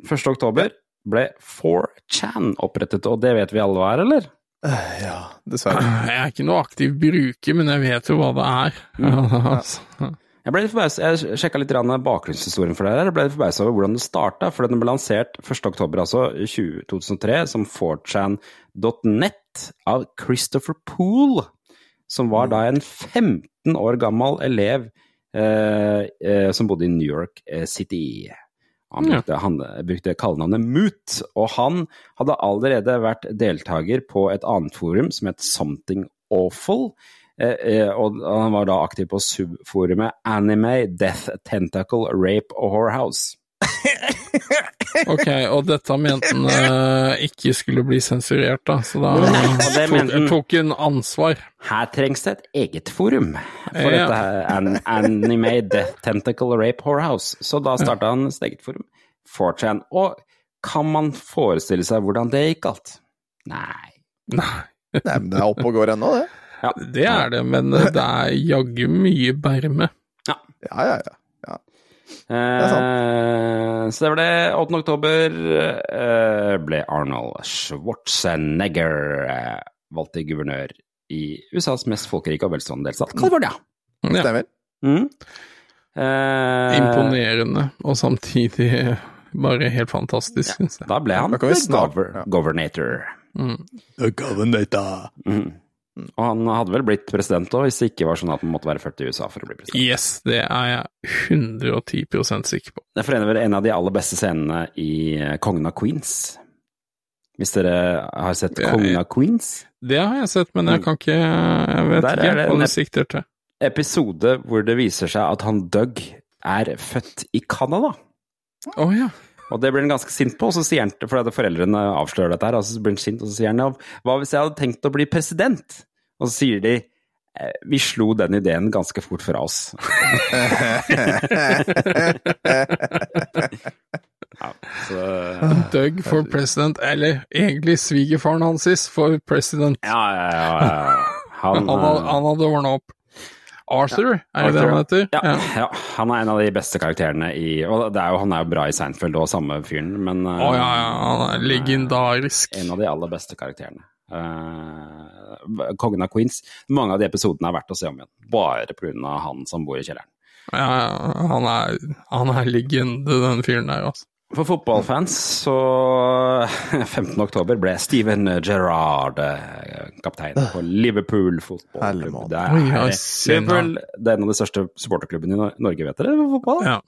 [SPEAKER 1] 1. oktober ble 4chan opprettet, og det vet vi alle hva er, eller?
[SPEAKER 2] Eh, Ja, dessverre.
[SPEAKER 3] Jeg er ikke noe aktiv bruker, men jeg vet jo hva det er. Altså.
[SPEAKER 1] Jeg ble litt forbauset, jeg sjekka litt bakgrunnshistorien for det her. Jeg ble litt forbausa over hvordan det starta, for den ble lansert 1. oktober, altså 20, 2003, som 4chan.net av Christopher Poole, som var da en 15 år gammel elev eh, eh, som bodde i New York eh, City. Han brukte, han brukte kallenavnet Moot, og han hadde allerede vært deltaker på et annet forum som het Something Awful. Eh, eh, og han var da aktiv på subforumet Anime, Death, Tentacle, Rape og Whorehouse.
[SPEAKER 3] Ok, og dette mente han eh, ikke skulle bli sensurert, da, så da
[SPEAKER 1] og det
[SPEAKER 3] tok,
[SPEAKER 1] han.
[SPEAKER 3] tok hun ansvar.
[SPEAKER 1] Her trengs det et eget forum for
[SPEAKER 3] Ja.
[SPEAKER 1] dette her an Anime, Death, Tentacle, Rape, Whorehouse. Så da starta han sitt eget forum, 4chan. Og kan man forestille seg hvordan det gikk alt? Nei.
[SPEAKER 3] Nei,
[SPEAKER 2] Nei, men det er oppe og går ennå, det.
[SPEAKER 3] det er det, men det er jaggu mye berme.
[SPEAKER 2] Ja, ja, ja.
[SPEAKER 1] Eh, så det ble 8. oktober eh, ble Arnold Schwarzenegger eh, valgt til guvernør i USAs mest folkerike og velstående delstat, California.
[SPEAKER 3] Ja,
[SPEAKER 2] Stemmer.
[SPEAKER 1] Mm. Eh,
[SPEAKER 3] imponerende, og samtidig bare helt fantastisk, syns jeg.
[SPEAKER 1] Da ble han
[SPEAKER 2] Da
[SPEAKER 1] gover
[SPEAKER 2] ja.
[SPEAKER 1] governator.
[SPEAKER 3] Mm.
[SPEAKER 2] The governor.
[SPEAKER 1] Mm. Og han hadde vel blitt president òg, hvis det ikke var sånn at man måtte være født i USA for å bli president.
[SPEAKER 3] Yes, det er jeg 110% sikker på.
[SPEAKER 1] Det forener vel en av de aller beste scenene i eh, Kongen av Queens. Hvis dere har sett
[SPEAKER 3] Ja,
[SPEAKER 1] Kongen av Queens?
[SPEAKER 3] Det har jeg sett, men jeg kan ikke Jeg vet
[SPEAKER 1] Mm.
[SPEAKER 3] Ikke hva du sikter til.
[SPEAKER 1] Episode hvor det viser seg at han Doug er født i Canada.
[SPEAKER 3] Å ja.
[SPEAKER 1] Og det blir han ganske sint på, og så sier han, for at foreldrene avslører dette her, og så blir han sint, og så sier han ja, hva hvis jeg hadde tenkt å bli president? Og så sier de «Eh, vi slo den ideen ganske fort fra oss. ja, så
[SPEAKER 3] Doug for president, eller egentlig svigerfaren hans for president.
[SPEAKER 1] Ja, ja, ja. ja. Han,
[SPEAKER 3] Han, han hadde ordna opp. Arthur, er det det han heter?
[SPEAKER 1] ja, ja, han er en av de beste karakterene i Og det er jo, han er jo bra i Seinfeld og samme fyren, men
[SPEAKER 3] Å ja, ja, han er legendarisk.
[SPEAKER 1] en av de aller beste karakterene. Uh, Kongen av Queens. Mange av de episodene er verdt å se om igjen, bare pga. han som bor i kjelleren.
[SPEAKER 3] Ja, ja, han er, han er legende, den fyren der, altså.
[SPEAKER 1] For fotballfans så 15. oktober ble Steven Gerrard eh, kaptein på Liverpool fotballklubb. Det er Liverpool det er en av de største supporterklubbene i Norge, vet dere, for fotball?
[SPEAKER 3] Ja,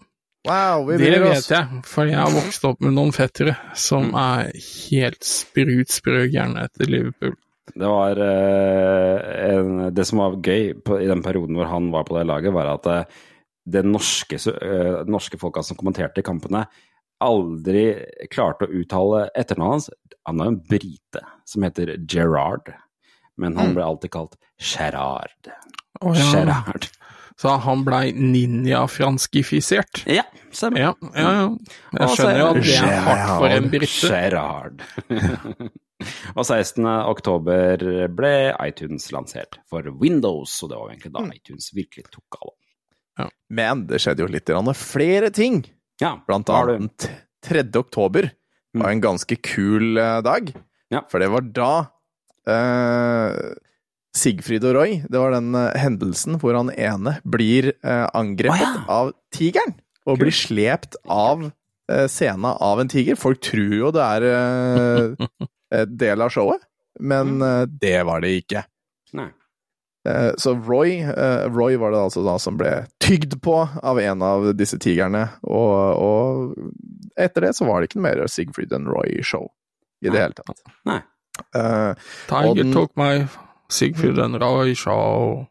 [SPEAKER 2] Wow, vi
[SPEAKER 3] det vet jeg, for jeg har vokst opp med noen fettere som
[SPEAKER 1] Mm.
[SPEAKER 3] er helt sprut sprø gærne etter Liverpool.
[SPEAKER 1] Det var eh, en, Det som var gøy på, i den perioden hvor han var på det laget, var at eh, det norske, eh, norske folka som kommenterte kampene, aldri klarte å uttale etternavnet hans. Han er jo en brite som heter Gerard, men han ble alltid kalt Gerard.
[SPEAKER 3] Oh, ja.
[SPEAKER 1] Gerard.
[SPEAKER 3] Så han blei ninja-franskifisert.
[SPEAKER 1] Ja, stemmer.
[SPEAKER 3] Ja, ja, ja. Jeg skjønner jo at det er hardt for en brite.
[SPEAKER 1] Gerard. og 16. oktober ble iTunes lansert for Windows, og det var egentlig
[SPEAKER 3] Mm.
[SPEAKER 1] da iTunes virkelig tok av.
[SPEAKER 2] Men det skjedde jo litt flere ting.
[SPEAKER 1] Ja,
[SPEAKER 2] Blant annet 3. oktober var en ganske kul eh, dag.
[SPEAKER 1] Ja.
[SPEAKER 2] For det var da eh, Sigfrid og Roy Det var den eh, hendelsen hvor han ene blir eh, angrepet
[SPEAKER 1] Å, ja.
[SPEAKER 2] av tigeren. Og blir slept av eh, scenen av en tiger. Folk tror jo det er eh, en del av showet, men eh, det var det ikke.
[SPEAKER 1] Nei.
[SPEAKER 2] Eh, Så Roy, eh, Roy var det altså da som ble tygd på av en av disse tigrene, og, og etter det så var det ikke noe mer Sigfrid and Roy-show i det
[SPEAKER 1] Nei.
[SPEAKER 2] hele tatt.
[SPEAKER 1] Nei.
[SPEAKER 2] Uh,
[SPEAKER 3] Tiger
[SPEAKER 2] den-
[SPEAKER 3] tok meg, Sigfrid and Roy show.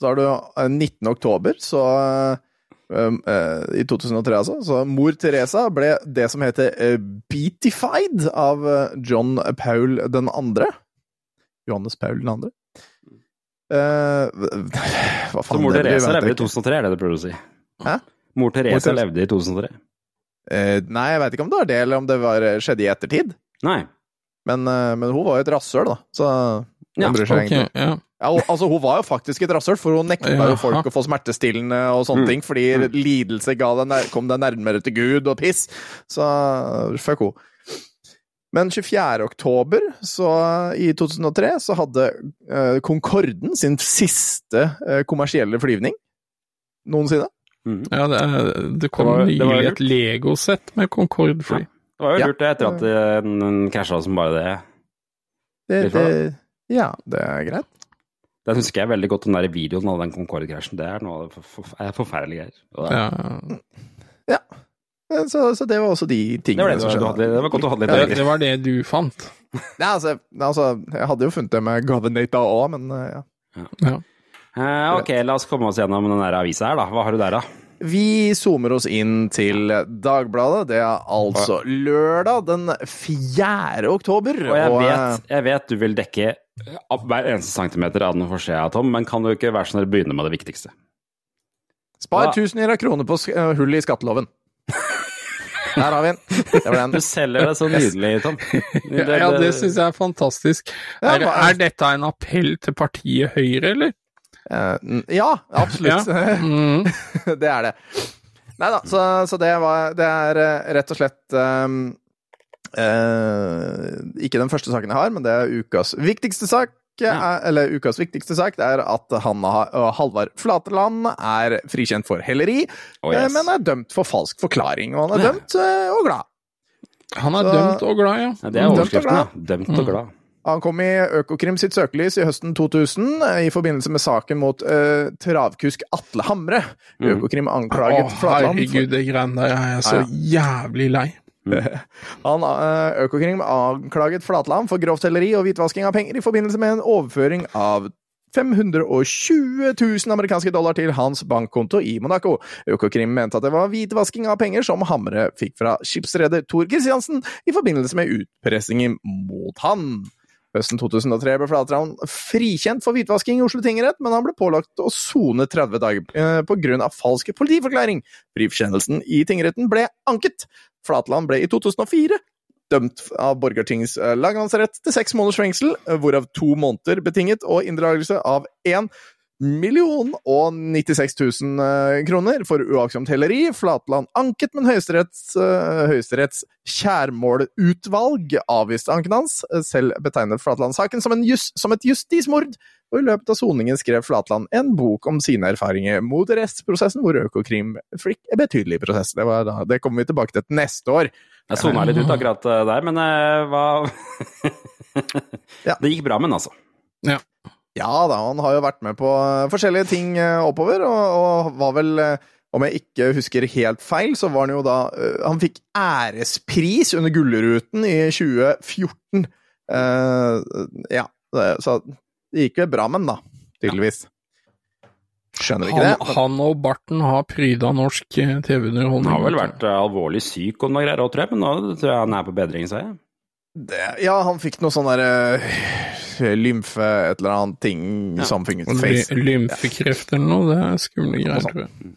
[SPEAKER 2] Så har du eh, 19. oktober, så eh, eh, I 2003, altså. Så mor Teresa ble det som heter beatified av John Paul den andre. Johannes Paul 2. Eh, hva
[SPEAKER 1] Så mor Therese levde i 2003, er det du prøver å si?
[SPEAKER 2] Hæ?
[SPEAKER 1] Mor Therese levde i 2003.
[SPEAKER 2] Uh, nei, jeg veit ikke om det var det, eller om det var, skjedde i ettertid.
[SPEAKER 1] Nei.
[SPEAKER 2] Men, uh, men hun var jo et rasshøl, da. Så
[SPEAKER 1] Ja,
[SPEAKER 2] bryr seg
[SPEAKER 3] okay,
[SPEAKER 2] egentlig.
[SPEAKER 3] ja.
[SPEAKER 2] Ja, altså, hun var jo faktisk et rasshøl, for hun nekta jo folk å få smertestillende og sånne
[SPEAKER 1] Mm.
[SPEAKER 2] ting, fordi lidelse ga deg kom deg nærmere til Gud og piss. Så fuck hun. Men 24. oktober så, i 2003 så hadde uh, Concorden sin siste uh, kommersielle flyvning noensinne.
[SPEAKER 1] Mm.
[SPEAKER 3] ja det, det kom
[SPEAKER 1] Det var-
[SPEAKER 3] nylig et Lego-sett med Concorde-fly.
[SPEAKER 1] Det var jo
[SPEAKER 2] Ja.
[SPEAKER 1] lurt det, etter at eh, den krasja som bare det.
[SPEAKER 2] Det, det, ja, det er greit.
[SPEAKER 1] Den husker jeg veldig godt, den der videoen av den Concorde-krasjen. Det er noe av det for, for, er forferdelige greier. Ja.
[SPEAKER 3] Ja.
[SPEAKER 2] Eh, Så, så det var også de tingene
[SPEAKER 1] det det,
[SPEAKER 2] som skjedde.
[SPEAKER 1] det var godt å ha litt
[SPEAKER 3] Det, det var det du fant.
[SPEAKER 2] Ja, altså, altså, jeg hadde jo funnet det med Governata òg, men eh, ja.
[SPEAKER 3] Ja.
[SPEAKER 1] Eh, ok, la oss komme oss gjennom den der avisa her, da. Hva har du der, da?
[SPEAKER 2] Vi zoomer oss inn til Dagbladet. Det er altså lørdag den 4. oktober.
[SPEAKER 1] Og jeg
[SPEAKER 2] og,
[SPEAKER 1] vet, jeg vet du vil dekke hver eneste centimeter av den forsida, Tom, men kan du ikke være sånn begynne med det viktigste?
[SPEAKER 2] eh, Spar tusenvis av kroner på eh, hull i skatteloven. Der har vi den. Det var den.
[SPEAKER 1] Du selger det så nydelig, Tom.
[SPEAKER 3] Ja, det syns jeg er fantastisk. Er, er dette en appell til partiet Høyre, eller?
[SPEAKER 2] Ja, absolutt. ja.
[SPEAKER 3] Mm.
[SPEAKER 2] det er det. Nei da, så, så det var Det er eh, rett og slett um, uh, Ikke den første saken jeg har, men det er ukas viktigste sak. Er, eller ukas viktigste sak det er at Hanna Halvard Flateland er frikjent for helleri,
[SPEAKER 1] Oh, yes.
[SPEAKER 2] eh, men er dømt for falsk forklaring. Og han er
[SPEAKER 1] Ja.
[SPEAKER 2] dømt eh, og glad.
[SPEAKER 3] Han er
[SPEAKER 2] Så-
[SPEAKER 3] dømt og glad, ja.
[SPEAKER 1] Ja, det er
[SPEAKER 2] Dømt og
[SPEAKER 1] overskriften,
[SPEAKER 2] glad.
[SPEAKER 1] Dømt og glad.
[SPEAKER 2] Han kom i Økokrim sitt søkelys i høsten 2000 eh, i forbindelse med saken mot uh, travkusk Atle Hamre.
[SPEAKER 1] Mm.
[SPEAKER 2] Økokrim
[SPEAKER 3] Å,
[SPEAKER 2] anklaget Flatland for
[SPEAKER 3] herregud, det greiene der er jeg så jævlig lei.
[SPEAKER 2] Han, eh, Økokrim anklaget Flatland for grovt helleri og hvitvasking av penger i forbindelse med en overføring av 520 000 amerikanske dollar til hans bankkonto i Monaco. Økokrim mente at det var hvitvasking av penger som Hamre fikk fra skipsreder Tor Kristiansen i forbindelse med utpressingen mot han. Høsten 2003 ble Flatland frikjent for hvitvasking i Oslo tingrett, men han ble pålagt å sone 30 dager eh, på grunn av falsk politiforklaring. Frikjennelsen i tingretten ble anket. Flatland ble i 2004 dømt av Borgartings eh, lagmannsrett til seks måneders fengsel, eh, hvorav to måneder betinget og inndragelse av én million og 96 000 eh, kroner for uaktsomt helleri. Flatland anket, men Høyesteretts, eh, Høyesteretts kjærmålutvalg avviste anken hans. Eh, Selv betegnet Flatland saken som, en som et justismord, og i løpet av soningen skrev Flatland en bok om sine erfaringer mot restprosessen, hvor Økokrim fikk en betydelig prosess. Det, var da, det kommer vi tilbake til neste år.
[SPEAKER 1] Jeg sona litt ut akkurat eh, der, men hva Det gikk bra med den, altså.
[SPEAKER 2] Ja da, han har jo vært med på eh, forskjellige ting eh, oppover, og, og var vel eh, om jeg ikke husker helt feil, så var han jo da Han fikk ærespris under Gullruten i 2014. Uh, ja, så det gikk jo bra med den, da. Tydeligvis. Skjønner ikke
[SPEAKER 3] Han,
[SPEAKER 2] det.
[SPEAKER 3] han og barten har pryda norsk TV-underholdning.
[SPEAKER 1] Han har vel vært alvorlig syk og noe greier òg, tror jeg, men nå tror jeg han er på bedringens vei.
[SPEAKER 2] Det, ja, han fikk noe sånn derre lymfe, et eller annet ting
[SPEAKER 1] Ja.
[SPEAKER 2] som funket
[SPEAKER 3] Ly-
[SPEAKER 2] face.
[SPEAKER 3] Lymfekreft eller noe, det er skumle greier, tror jeg.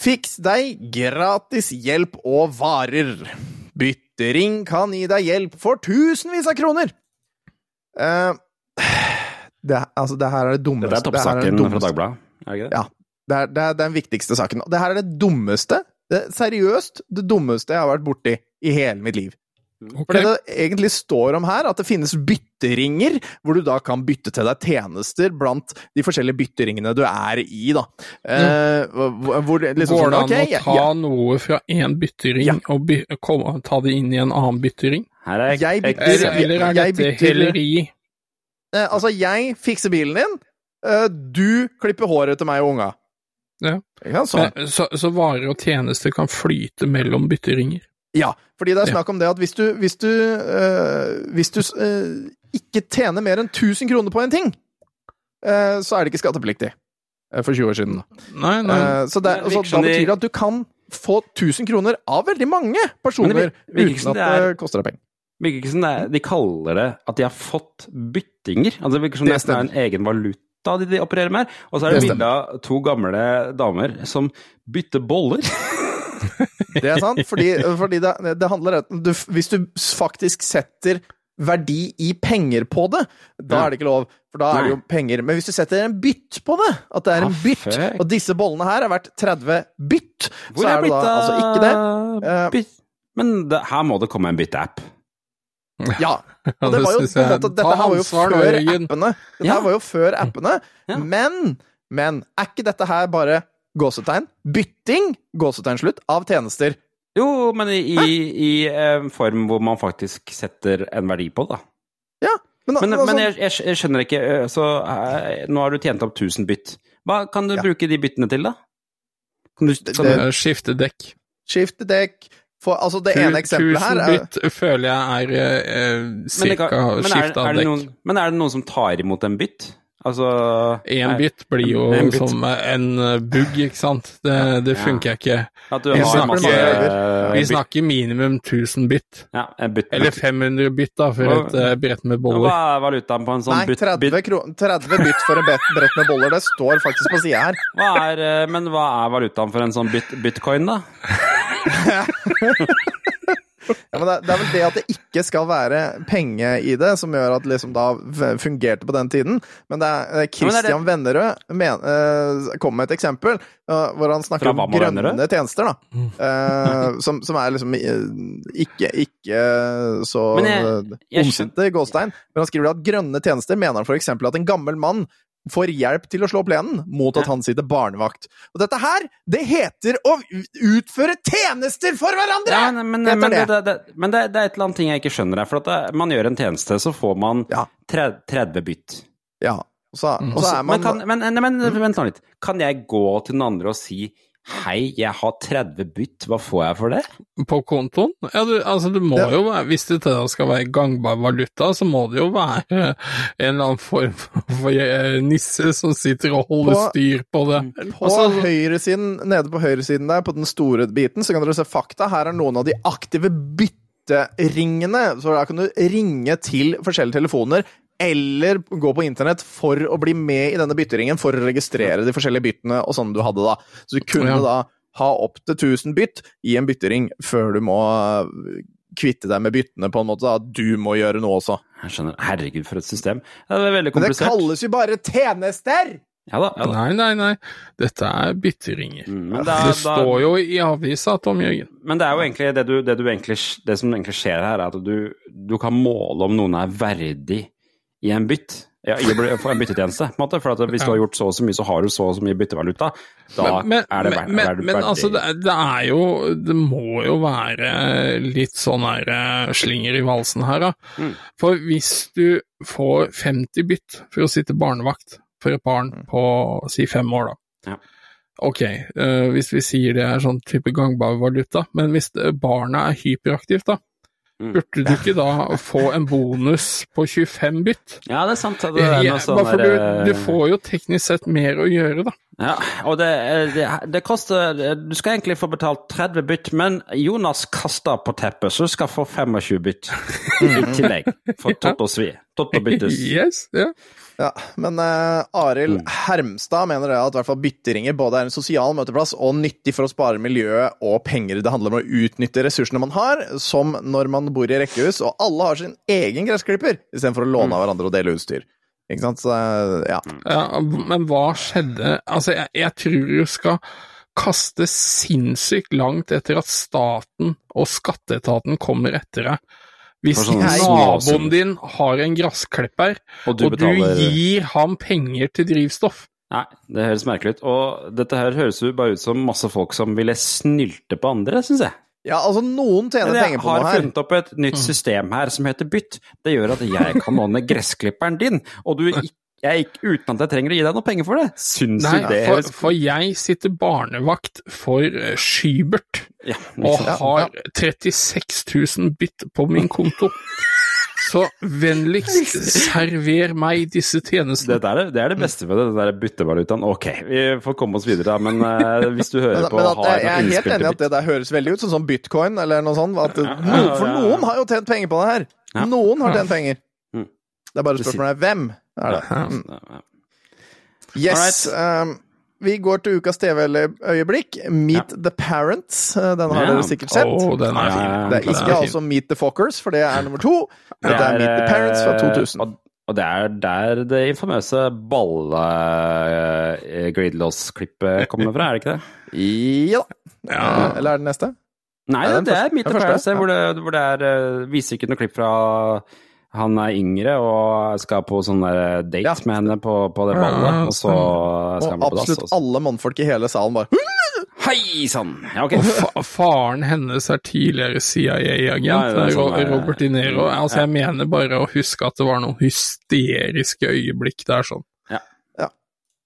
[SPEAKER 2] Fiks deg gratis hjelp og varer. Byttering kan gi deg hjelp for tusenvis av kroner! Uh, det, altså, det her er det dummeste. Det er
[SPEAKER 1] toppsaken fra. Dagbladet, er det ikke det?
[SPEAKER 2] Ja. Det er, det er den viktigste saken. Og det her er det dummeste, det, seriøst, det dummeste jeg har vært borti i hele mitt liv. For det det egentlig står om her, at det finnes bytteringer, hvor du da kan bytte til deg tjenester blant de forskjellige bytteringene du er i, da. Eh, hvor, hvor det liksom
[SPEAKER 3] Går det
[SPEAKER 2] sånn,
[SPEAKER 3] an
[SPEAKER 2] okay,
[SPEAKER 3] å ta
[SPEAKER 2] ja.
[SPEAKER 3] noe fra én byttering
[SPEAKER 2] Ja.
[SPEAKER 3] og by kom, ta det inn i en annen byttering?
[SPEAKER 1] Her er
[SPEAKER 2] Jeg bytter-
[SPEAKER 3] Eller, er
[SPEAKER 2] jeg
[SPEAKER 3] dette
[SPEAKER 2] bytter-
[SPEAKER 3] heleri?
[SPEAKER 2] Eh, altså, jeg fikser bilen din, eh, du klipper håret til meg og unga.
[SPEAKER 3] Ja.
[SPEAKER 2] Sånn.
[SPEAKER 3] Men, så, så varer og tjenester kan flyte mellom bytteringer?
[SPEAKER 2] Ja, fordi det er snakk om det at hvis du, hvis du, øh, hvis du øh, ikke tjener mer enn 1000 kroner på en ting, øh, så er det ikke skattepliktig. For 20 år siden.
[SPEAKER 3] Nei, nei.
[SPEAKER 2] Så det,
[SPEAKER 1] Men
[SPEAKER 2] så da betyr det at du kan få 1000 kroner av veldig mange personer uten at
[SPEAKER 1] det er-
[SPEAKER 2] koster deg penger.
[SPEAKER 1] virker ikke som det er, de kaller det at de har fått byttinger. Altså Det virker som
[SPEAKER 2] Det
[SPEAKER 1] det er en egen valuta de, de opererer med. Og så er det
[SPEAKER 2] Det
[SPEAKER 1] bilde av to gamle damer som bytter boller.
[SPEAKER 2] Det er sant, fordi, fordi det, det handler om du, Hvis du faktisk setter verdi i penger på det, da er det ikke lov, for da er det jo penger. Men hvis du setter en bytt på det, at det er en
[SPEAKER 1] Ah,
[SPEAKER 2] bytt, og disse bollene her er verdt 30 bytt, så
[SPEAKER 1] er
[SPEAKER 2] det da altså ikke det. Eh.
[SPEAKER 1] Men det, her må det komme en bytteapp.
[SPEAKER 2] Ja.
[SPEAKER 3] Ja,
[SPEAKER 2] Og det var jo dette her var jo før appene. Dette her var jo før appene. Men, men er ikke dette her bare gåsetegn? Bytting, gåsetegn slutt, av tjenester.
[SPEAKER 1] Jo, men i, i, i eh, form hvor man faktisk setter en verdi på det. da.
[SPEAKER 2] Ja, men,
[SPEAKER 1] Men,
[SPEAKER 2] altså,
[SPEAKER 1] men jeg, jeg, jeg skjønner ikke eh, Så eh, nå har du tjent opp 1000 bytt. Hva kan du
[SPEAKER 2] Ja.
[SPEAKER 1] bruke de byttene til, da? Kan du, kan
[SPEAKER 2] det-
[SPEAKER 1] du,
[SPEAKER 3] Skifte dekk.
[SPEAKER 2] skifte dekk for, Altså, det ene eksempelet her
[SPEAKER 3] Tusen
[SPEAKER 2] er
[SPEAKER 3] bytt føler jeg er eh,
[SPEAKER 1] ca. men, er,
[SPEAKER 3] skifte av
[SPEAKER 1] det
[SPEAKER 3] dekk.
[SPEAKER 1] noen, men er det noen som tar imot en bytt? Altså
[SPEAKER 3] Én bit blir jo
[SPEAKER 1] En bit.
[SPEAKER 3] som en eh, bugg, ikke sant. Det, det
[SPEAKER 1] Ja.
[SPEAKER 3] funker ikke.
[SPEAKER 1] At du
[SPEAKER 3] Vi snakker-
[SPEAKER 1] masse
[SPEAKER 3] Vi snakker minimum 1000 bytt.
[SPEAKER 1] Ja, en bytt.
[SPEAKER 3] Eller 500 bytt, da, for et eh, brett med boller.
[SPEAKER 1] Hva er valutaen på en sånn
[SPEAKER 2] Nei,
[SPEAKER 1] bytt?
[SPEAKER 2] 30, kro 30 bytt for et brett med boller. Det står faktisk på sida her.
[SPEAKER 1] Hva er, eh, men hva er valutaen for en sånn bit, bitcoin, da?
[SPEAKER 2] Ja, men det, det er vel det at det ikke skal være penge i det, som gjør at liksom da fungerte på den tiden. Men det er eh, Christian Vennerød men, eh, kom med et eksempel uh, hvor han snakker om grønne
[SPEAKER 1] Vennerød?
[SPEAKER 2] tjenester, da. Uh, som, som er liksom ikke, ikke så i gåstein. Men han skriver at grønne tjenester mener han eksempel at en gammel mann får hjelp til å slå plenen mot at han sitter barnevakt. Og dette her, det heter å utføre tjenester for hverandre!
[SPEAKER 1] Ja, men, men, men, det,
[SPEAKER 2] det.
[SPEAKER 1] det, men det, det er et eller annet ting jeg ikke skjønner her. For at det, man gjør en tjeneste, så får man
[SPEAKER 2] Ja.
[SPEAKER 1] 30 bytt.
[SPEAKER 2] Ja. Og så,
[SPEAKER 3] Mm.
[SPEAKER 2] og så er man
[SPEAKER 1] men, kan, men, men, men vent nå litt. Kan jeg gå til den andre og si Hei, jeg har 30 bytt, hva får jeg for det?
[SPEAKER 3] På kontoen? Ja, du, altså det må
[SPEAKER 2] Ja.
[SPEAKER 3] jo være Hvis det skal være gangbar valuta, så må det jo være en eller annen form for eh, nisse som sitter og holder
[SPEAKER 2] På-
[SPEAKER 3] styr på det.
[SPEAKER 2] På
[SPEAKER 3] Altså,
[SPEAKER 2] høyresiden, nede på høyresiden der, på den store biten, så kan dere se fakta. Her er noen av de aktive bytteringene. Så da kan du ringe til forskjellige telefoner, eller gå på internett for å bli med i denne bytteringen, for å registrere de forskjellige byttene og sånn du hadde da. Så du kunne
[SPEAKER 3] Ja.
[SPEAKER 2] da ha opptil 1000 bytt i en byttering før du må øh, kvitte deg med byttene på en måte. da. Du må gjøre noe også.
[SPEAKER 1] Jeg skjønner. Herregud, for et system. Det er veldig
[SPEAKER 2] Men det kalles jo bare tjenester!
[SPEAKER 1] Ja da. Ja da.
[SPEAKER 3] Nei, nei, nei. Dette er bytteringer.
[SPEAKER 1] Mm, men
[SPEAKER 3] det
[SPEAKER 1] står da-
[SPEAKER 3] jo i avisa, Tom Jørgen.
[SPEAKER 1] Men det er jo egentlig det, du, det, du egentlig, det som egentlig skjer her, er at du, du kan måle om noen er verdig i en bytt. Ja, i en byttetjeneste, på en måte. For at hvis du har gjort så og så mye, så har du så og så mye byttevaluta. Da
[SPEAKER 3] Men, men,
[SPEAKER 1] er det verdig.
[SPEAKER 3] men,
[SPEAKER 1] er
[SPEAKER 3] men altså, det, er- det er jo Det må jo være litt sånn her eh, slinger i valsen her, da.
[SPEAKER 1] Mm.
[SPEAKER 3] For hvis du får 50 bytt for å sitte barnevakt for et barn på si fem år, da.
[SPEAKER 1] Ja.
[SPEAKER 3] Ok, uh, hvis vi sier det er sånn type gangbar valuta, men hvis barnet er hyperaktivt, da.
[SPEAKER 1] Mm.
[SPEAKER 3] Burde du ikke da få en bonus på 25 bytt?
[SPEAKER 1] Ja, det er sant. Det er
[SPEAKER 3] Ja,
[SPEAKER 1] sånn
[SPEAKER 3] du, du får jo teknisk sett mer å gjøre, da.
[SPEAKER 1] Ja, og det, det, det koster Du skal egentlig få betalt 30 bytt, men Jonas kaster på teppet, så du skal få 25 bytt i tillegg. For tott og svi. Tott og byttes.
[SPEAKER 3] Yes, ja.
[SPEAKER 2] Ja, men uh, Arild
[SPEAKER 1] Mm.
[SPEAKER 2] Hermstad mener det at hvert fall bytteringer både er en sosial møteplass og nyttig for å spare miljøet og penger. Det handler om å utnytte ressursene man har, som når man bor i rekkehus, og alle har sin egen gressklipper, istedenfor å låne av hverandre og dele utstyr. Ikke sant? Så, ja.
[SPEAKER 3] Ja, men hva skjedde Altså, jeg, jeg tror du skal kaste sinnssykt langt etter at staten og skatteetaten kommer etter deg. Hvis naboen din har en gressklipper,
[SPEAKER 1] Og du
[SPEAKER 3] og du
[SPEAKER 1] betaler
[SPEAKER 3] gir ham penger til drivstoff
[SPEAKER 1] Nei, det høres merkelig ut. Og dette her høres jo bare ut som masse folk som ville snylte på andre, syns jeg.
[SPEAKER 2] ja, altså noen tjener
[SPEAKER 1] jeg
[SPEAKER 2] penger på
[SPEAKER 1] har
[SPEAKER 2] noe her.
[SPEAKER 1] funnet opp et nytt system her som heter bytt. Det gjør at jeg kan låne gressklipperen din, og du ikke jeg, gikk uten at jeg trenger å gi deg noe penger for det. Syns
[SPEAKER 3] Nei,
[SPEAKER 1] du det
[SPEAKER 3] for, for jeg sitter barnevakt for eh, Skybert,
[SPEAKER 1] ja,
[SPEAKER 3] og har 36 000 bytt på min konto. Så vennligst server meg disse tjenestene.
[SPEAKER 1] Det, der, det er det beste med det, den der byttevalutaen. Ok, vi får komme oss videre, da, men uh, hvis du hører på
[SPEAKER 2] men at
[SPEAKER 1] har
[SPEAKER 2] jeg, er helt enig i at det der høres veldig ut som sånn bitcoin eller noe sånt. At for noen har jo tjent penger på det her. Noen har tjent penger.
[SPEAKER 1] Mm.
[SPEAKER 2] Det er bare spørsmålet er hvem er det. Mm. Yes. Um, vi går til ukas TV-øyeblikk. Meet the Parents. Uh, Den har
[SPEAKER 1] Ja.
[SPEAKER 2] dere sikkert sett.
[SPEAKER 3] Oh, den er fin.
[SPEAKER 1] Ja, ja, ja.
[SPEAKER 2] det er ikke altså Meet the Fockers, for det er nummer to. Men det er Meet the Parents fra 2000.
[SPEAKER 1] eh, Og, det er der det infamøse balle-gridloss-klippet kommer fra, er det ikke det?
[SPEAKER 2] Ja da.
[SPEAKER 3] Ja.
[SPEAKER 2] Uh, Eller er det neste?
[SPEAKER 1] Nei,
[SPEAKER 2] Er
[SPEAKER 1] det, det er Meet the? Parents, hvor det, hvor det er eh, Viser ikke noe klipp fra han er yngre og skal på sånn date
[SPEAKER 2] Ja.
[SPEAKER 1] med henne på, på det ballet, og så skal han på dass.
[SPEAKER 2] absolutt
[SPEAKER 1] og absolutt
[SPEAKER 2] alle mannfolk i hele salen bare
[SPEAKER 1] Hei sann! Ja, okay.
[SPEAKER 3] Og fa faren hennes er tidligere CIA-agent,
[SPEAKER 1] Ja, sånn,
[SPEAKER 3] Robert De Niro. Altså, jeg mener bare å huske at det var noen hysteriske øyeblikk der sånn.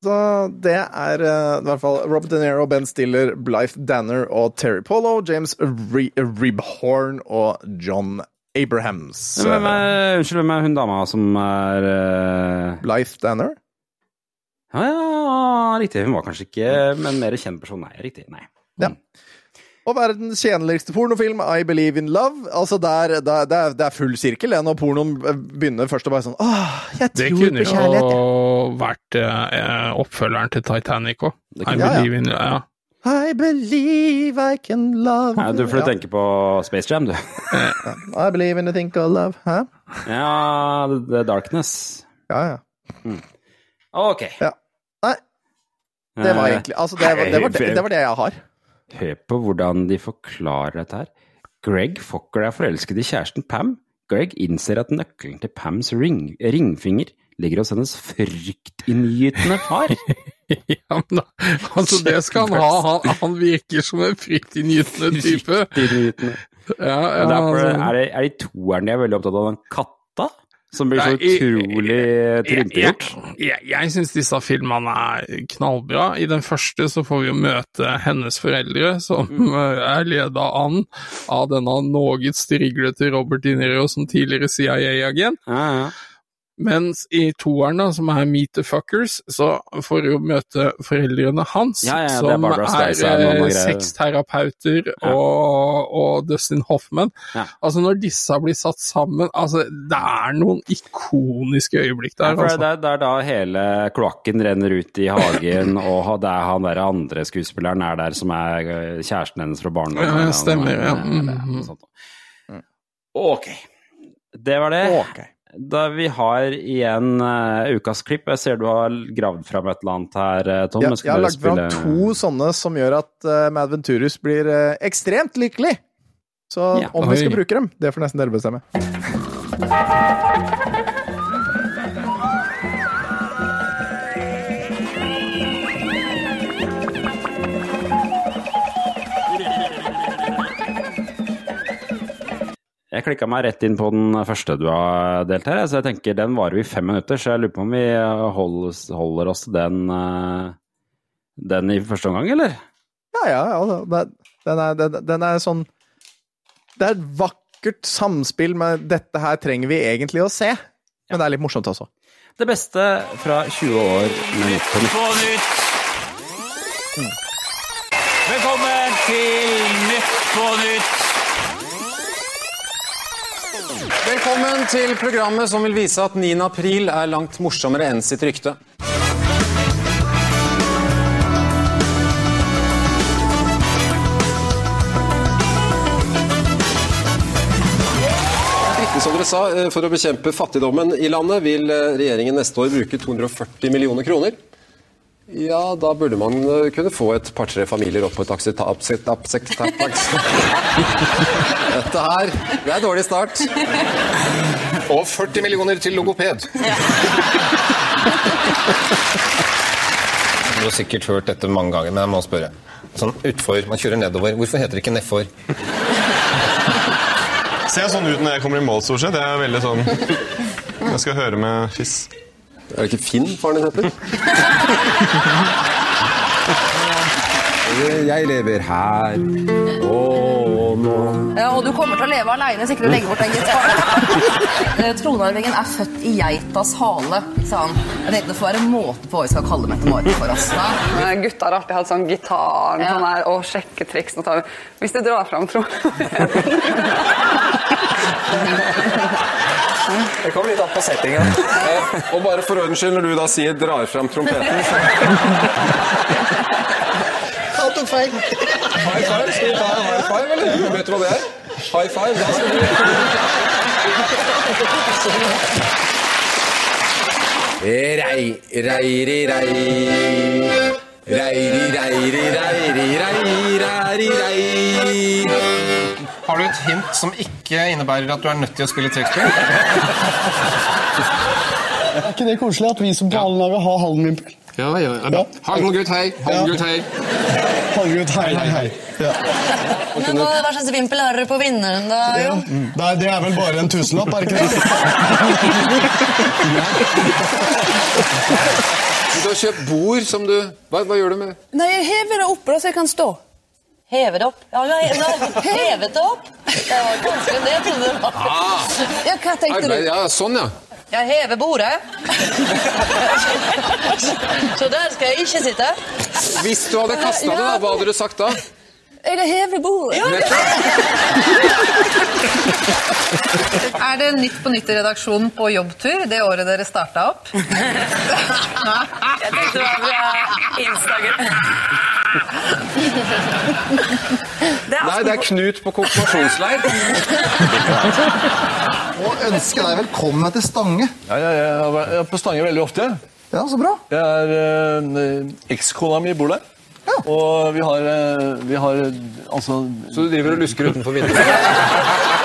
[SPEAKER 2] Så det er uh, i hvert fall Robert De Niro, Ben Stiller, Blythe Danner og Terry Polo, James Re Ribhorn og John Abrahams.
[SPEAKER 1] Hvem er, unnskyld, hvem er hun dama som er uh...
[SPEAKER 2] Life Danner?
[SPEAKER 1] Ja, ja, riktig. Hun var kanskje ikke men mer kjent person. Nei, riktig. Nei.
[SPEAKER 2] Ja. Og verdens tjenligste pornofilm, I Believe in Love. Altså der, der, det, er, det er full sirkel ja, når pornoen begynner først å bare sånn Åh, jeg tror på kjærlighet. Det kunne
[SPEAKER 3] jo vært eh, oppfølgeren til Titanic òg. I
[SPEAKER 2] Ja, ja.
[SPEAKER 3] believe in ja.
[SPEAKER 2] I believe I can love
[SPEAKER 1] Nei, du får
[SPEAKER 2] Ja.
[SPEAKER 1] tenke på Space Jam, du.
[SPEAKER 2] I believe in the thing called love. Hæ?
[SPEAKER 1] Ja, The Darkness.
[SPEAKER 2] Ja, ja.
[SPEAKER 1] Ok.
[SPEAKER 2] Nei, det var
[SPEAKER 1] Eh,
[SPEAKER 2] egentlig Altså, det var det, var det, det, var det jeg har.
[SPEAKER 1] Hør på hvordan de forklarer dette her. Greg Fokker er forelsket i kjæresten Pam. Greg innser at nøkkelen til Pams ring, ringfinger ligger hos hennes fryktinngytende far.
[SPEAKER 3] ja men da, altså, det skal han ha. Han, han virker som en fryktinngytende type.
[SPEAKER 1] Fryktinngytende.
[SPEAKER 3] Ja, ja,
[SPEAKER 1] Derfor
[SPEAKER 3] altså.
[SPEAKER 1] er det, er det toeren de er veldig opptatt av den katta, som blir så utrolig tilintetgjort.
[SPEAKER 3] Jeg, jeg, jeg syns disse filmene er knallbra. I den første så får vi jo møte hennes foreldre, som
[SPEAKER 1] Mm.
[SPEAKER 3] er leda an av denne noe striglete Robert De Niro som tidligere CIA-agent.
[SPEAKER 1] Ja, ja.
[SPEAKER 3] Mens i toeren, da, som er Meet the Fuckers, så får du jo møte foreldrene hans,
[SPEAKER 1] Ja, ja, er
[SPEAKER 3] som er, eh,
[SPEAKER 1] greier.
[SPEAKER 3] sexterapeuter
[SPEAKER 1] Ja.
[SPEAKER 3] og, og Dustin Hoffman.
[SPEAKER 1] Ja.
[SPEAKER 3] Altså, når disse blir satt sammen altså, Det er noen ikoniske øyeblikk
[SPEAKER 1] Ja,
[SPEAKER 3] der,
[SPEAKER 1] for
[SPEAKER 3] altså.
[SPEAKER 1] det, er- det er da hele kloakken renner ut i hagen, og det er han der andre skuespilleren er der som er eh, kjæresten hennes fra barndommen.
[SPEAKER 3] Ja, stemmer, ja.
[SPEAKER 1] Er
[SPEAKER 3] Mm.
[SPEAKER 1] -hmm. Ok. Det var det.
[SPEAKER 2] Ok.
[SPEAKER 1] Da vi har igjen uh, ukas klipp. Jeg ser du har gravd fram et eller annet her, eh, Tom.
[SPEAKER 2] Ja,
[SPEAKER 1] Jeg
[SPEAKER 2] har lagt fram to sånne som gjør at uh, Mad Venturus blir uh, ekstremt lykkelig. Så
[SPEAKER 1] Ja.
[SPEAKER 2] om vi skal bruke dem, det får nesten dere bestemme.
[SPEAKER 1] Jeg klikka meg rett inn på den første du har delt her, så jeg tenker den varer vi i fem minutter. Så jeg lurer på om vi holder, holder oss til den, eh, den i første omgang, eller?
[SPEAKER 2] Ja, ja, ja. Den er, den, den er sånn Det er et vakkert samspill med 'dette her trenger vi egentlig å se', men det er litt morsomt også.
[SPEAKER 1] Det beste fra 20 år med Nytt på Nytt.
[SPEAKER 4] på nytt. Velkommen til Nytt på nytt.
[SPEAKER 5] Velkommen til programmet som vil vise at 9. april er langt morsommere enn sitt rykte. Som dere sa, eh, For å bekjempe fattigdommen i landet vil eh, regjeringen neste år bruke 240 millioner kroner. Ja, da burde man eh, kunne få et par-tre familier opp på et akseptabelt Dette her, det er dårlig start.
[SPEAKER 6] Og 40 millioner til logoped. Du har sikkert hørt dette mange ganger, men jeg må spørre. Sånn utfor, man kjører nedover. Hvorfor heter det ikke nedfor?
[SPEAKER 7] Ser sånn ut når jeg kommer i mål, stort sett. Jeg er veldig sånn Jeg skal høre med fiss.
[SPEAKER 5] Er det ikke Finn faren din heter? Jeg lever her og nå.
[SPEAKER 8] Ja, og du kommer til å leve aleine hvis ikke du legger bort den gitaren. Eh, Tronarvingen er født i geitas hale, sa han. Jeg tenkte det får være måte på hva vi skal kalle Mette-Marit for oss.
[SPEAKER 9] Gutta har alltid hatt sånn gitar sånn her, og sjekketriks. Hvis du drar fram trommelen
[SPEAKER 5] Det kommer litt an på settingen. Og bare for ordens skyld, når du da sier 'drar fram trompeten' så...
[SPEAKER 10] Han tok feil.
[SPEAKER 5] High five? Skal vi ta en high five, eller? Vet du hva det er? High five? Da skal du... Rei, reiri, rei. Reiri, reiri, reiri, rei, reiri, rei.
[SPEAKER 6] Har du et hint som ikke innebærer at du er nødt til å spille trekkspill?
[SPEAKER 11] Er ikke det koselig at vi som på Hallenlaget har hallenvimpel?
[SPEAKER 6] Ja, ja. ja. Hallengutt, hei. Hallengutt, hei.
[SPEAKER 11] Hallengutt, hei, hei, hei. Ja.
[SPEAKER 8] Men hva, hva slags vimpel har dere på vinneren, da?
[SPEAKER 11] Ja. Nei, det er vel bare en tusenlapp, er det ikke det?
[SPEAKER 5] Du har kjøpt bord som du Hva, hva gjør du med det?
[SPEAKER 8] Nei, jeg hever det opp, da, så jeg kan stå. Heve det opp? Ja, jeg, jeg, hevet det opp? Det var ganske det jeg trodde det var. Ja, hva tenkte
[SPEAKER 5] Arbeid,
[SPEAKER 8] du?
[SPEAKER 5] ja, sånn, ja.
[SPEAKER 8] Jeg hever bordet. Så der skal jeg ikke sitte.
[SPEAKER 5] Hvis du hadde kasta det, da, hva hadde du sagt da?
[SPEAKER 8] Jeg har hevet bordet. Er det Nytt på Nytt i redaksjonen på jobbtur det året dere starta opp? Jeg tenkte det var fra Instagram.
[SPEAKER 5] Nei, det er Knut på konfirmasjonsleir.
[SPEAKER 11] Og ønske deg velkommen til Stange.
[SPEAKER 12] Ja, jeg, jeg er på Stange veldig ofte.
[SPEAKER 11] Ja, så bra.
[SPEAKER 12] Jeg er, eh, Ekskona mi bor der. Og vi har, eh, vi har altså
[SPEAKER 5] Så du driver og lusker utenfor vinduet?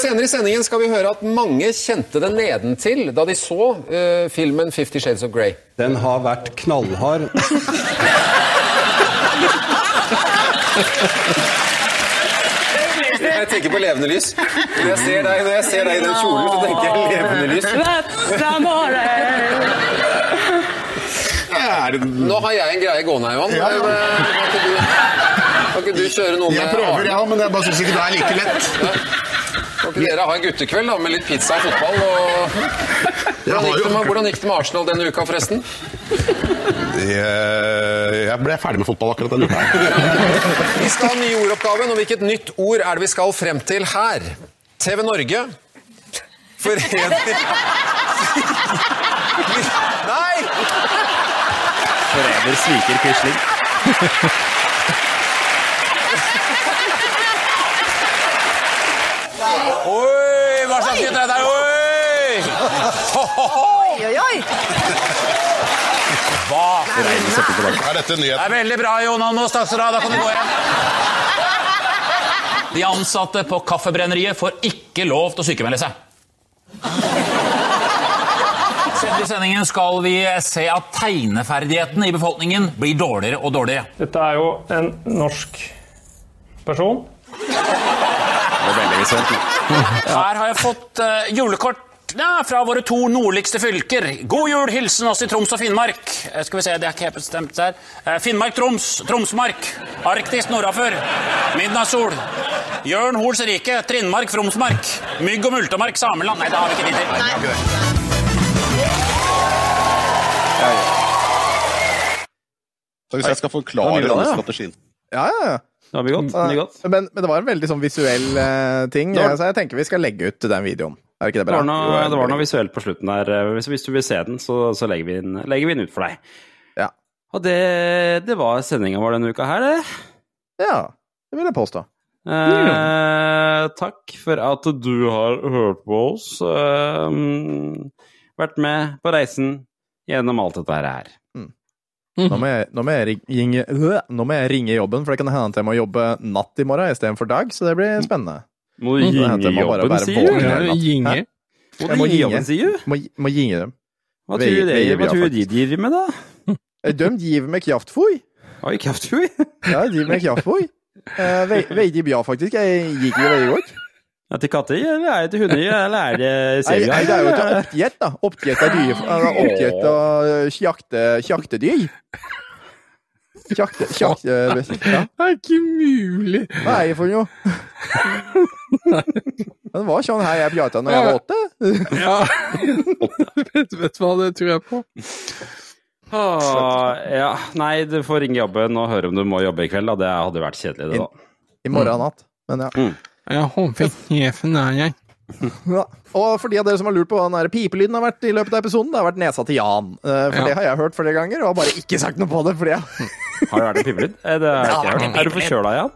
[SPEAKER 5] Senere i sendingen skal vi høre at mange kjente det nedentil da de så uh, filmen Fifty Shades of Grey.
[SPEAKER 13] Den har vært knallhard.
[SPEAKER 5] Jeg tenker på levende lys. Når jeg ser deg, når jeg ser deg i den kjolen, så tenker jeg levende lys. Nå har jeg en greie gående, Johan.
[SPEAKER 11] Ja, ja.
[SPEAKER 5] Kan ikke du, kan ikke du kjøre noe med
[SPEAKER 11] Jeg prøver,
[SPEAKER 5] Arne?
[SPEAKER 11] ja, men jeg bare syns ikke det er like lett.
[SPEAKER 5] Kan ikke dere ha en guttekveld da, med litt pizza og fotball? Og... Hvordan, gikk det med, hvordan gikk det med Arsenal denne uka, forresten?
[SPEAKER 14] Jeg ble ferdig med fotball akkurat denne uka.
[SPEAKER 5] Vi skal ha nyordoppgaven, ny ordoppgaven, og hvilket nytt ord er det vi skal frem til her? TV Norge forener Nei!
[SPEAKER 1] Forever sviker Quisling.
[SPEAKER 4] Oi, hva slags nytt er dette? Oi!
[SPEAKER 8] Oi, oi, oi.
[SPEAKER 4] Hva?
[SPEAKER 14] Er dette
[SPEAKER 4] Det
[SPEAKER 14] nyhet?
[SPEAKER 4] er veldig bra, Jonan. Nå du da, da kan du gå hjem. De ansatte på Kaffebrenneriet får ikke lov til å sykemelde seg. Senere i sendingen skal vi se at tegneferdigheten i befolkningen blir dårligere og dårligere.
[SPEAKER 15] Dette er jo en norsk person.
[SPEAKER 4] Her har jeg fått uh, julekort ja, fra våre to nordligste fylker. God jul, hilsen oss i Troms og Finnmark. Eh, skal vi se, det er ikke helt bestemt der. Eh, Finnmark, Troms, Tromsmark. Arktis, nordafor. Midnattssol. Jørn Hols rike, Trinnmark, Fromsmark. Mygg og multemark, Sameland. Nei, det har vi ikke tid til.
[SPEAKER 14] Så hvis jeg skal forklare denne strategien
[SPEAKER 2] Ja, ja, ja.
[SPEAKER 1] Det blir godt. Mye godt.
[SPEAKER 2] Men, men det var en veldig sånn visuell uh, ting,
[SPEAKER 1] var-
[SPEAKER 2] så jeg tenker vi skal legge ut den videoen. Er ikke det
[SPEAKER 1] Det var noe,
[SPEAKER 2] Jo,
[SPEAKER 1] det var noe visuelt på slutten der. Hvis, hvis du vil se den, så, så legger, vi den, legger vi den ut for deg.
[SPEAKER 2] Ja.
[SPEAKER 1] Og det, det var sendinga vår denne uka her, det.
[SPEAKER 2] Ja, det vil jeg påstå.
[SPEAKER 1] Eh, takk for at du har hørt på oss. Eh, vært med på reisen gjennom alt dette her.
[SPEAKER 2] Nå må, jeg, nå, må jeg ringe, øh, nå må jeg ringe jobben, for det kan hende at jeg må jobbe natt i morgen istedenfor dag, så det blir spennende.
[SPEAKER 1] Må du
[SPEAKER 2] bare
[SPEAKER 1] jobben, sier du?
[SPEAKER 2] natten.
[SPEAKER 1] Må du ringe. jobben, sier du?
[SPEAKER 2] Må, må ringe dem.
[SPEAKER 1] Hva tror du det, hva tror du de driver med, da?
[SPEAKER 2] De driver med kraftfôr.
[SPEAKER 1] Oi, kraftfôr?
[SPEAKER 2] Ja, de driver med kraftfôr. Eh, ve- Veldig bra, faktisk. Jeg gikk jo veldig godt.
[SPEAKER 1] Det til katter, eller er det til hunder, eller er det
[SPEAKER 2] Nei,
[SPEAKER 1] serier?
[SPEAKER 2] nei, det er jo til oppgjett, da. Oppgjett av dyr. eh, Oppgjett av kjakte, kjaktedyr. Kjakte... kjakte ja.
[SPEAKER 3] Det er ikke mulig!
[SPEAKER 2] Hva er det for noe? Det var sånn her jeg prata når jeg var åtte.
[SPEAKER 3] Ja. vet, vet du hva, det tror jeg på.
[SPEAKER 1] Åh, ja. Nei, du får ringe jobben og høre om du må jobbe i kveld. Da. Det hadde vært kjedelig, det, da.
[SPEAKER 2] I morgen natt. Men ja.
[SPEAKER 3] Jeg håper sjefen er jeg.
[SPEAKER 2] ja. Og for de av dere som har lurt på hva den der pipelyden har vært i løpet av episoden, det har vært nesa til Jan. Eh, For
[SPEAKER 3] Ja.
[SPEAKER 2] det har jeg hørt flere ganger, og har bare ikke sagt noe på det. Fordi jeg...
[SPEAKER 1] Har det vært en pipelyd? Er, Det ikke
[SPEAKER 2] det en
[SPEAKER 1] hørt. Er du forkjøla, Jan?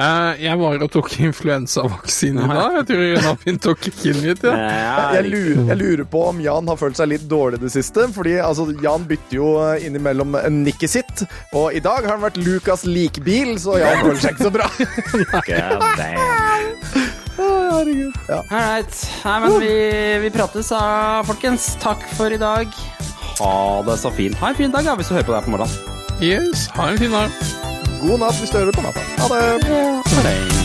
[SPEAKER 3] Eh, jeg var og tok influensavaksine i dag. Jeg tror Renapin tok kinnet mitt, ja.
[SPEAKER 2] Jeg lurer, jeg lurer på om Jan har følt seg litt dårlig det siste. Fordi altså, Jan bytter jo eh, innimellom nikket sitt, og i dag har han vært Lukas likbil, så Jan føler seg ikke så bra. Herregud. Ja.
[SPEAKER 1] Right. Nei, men vi, vi prates, da, folkens. Takk for i dag. Ha det så fint. Ha en fin dag ja, hvis du hører på det her på morgenen.
[SPEAKER 3] Yes, ha en fin dag.
[SPEAKER 2] God natt hvis du hører på natta. Ha det.
[SPEAKER 1] Hei.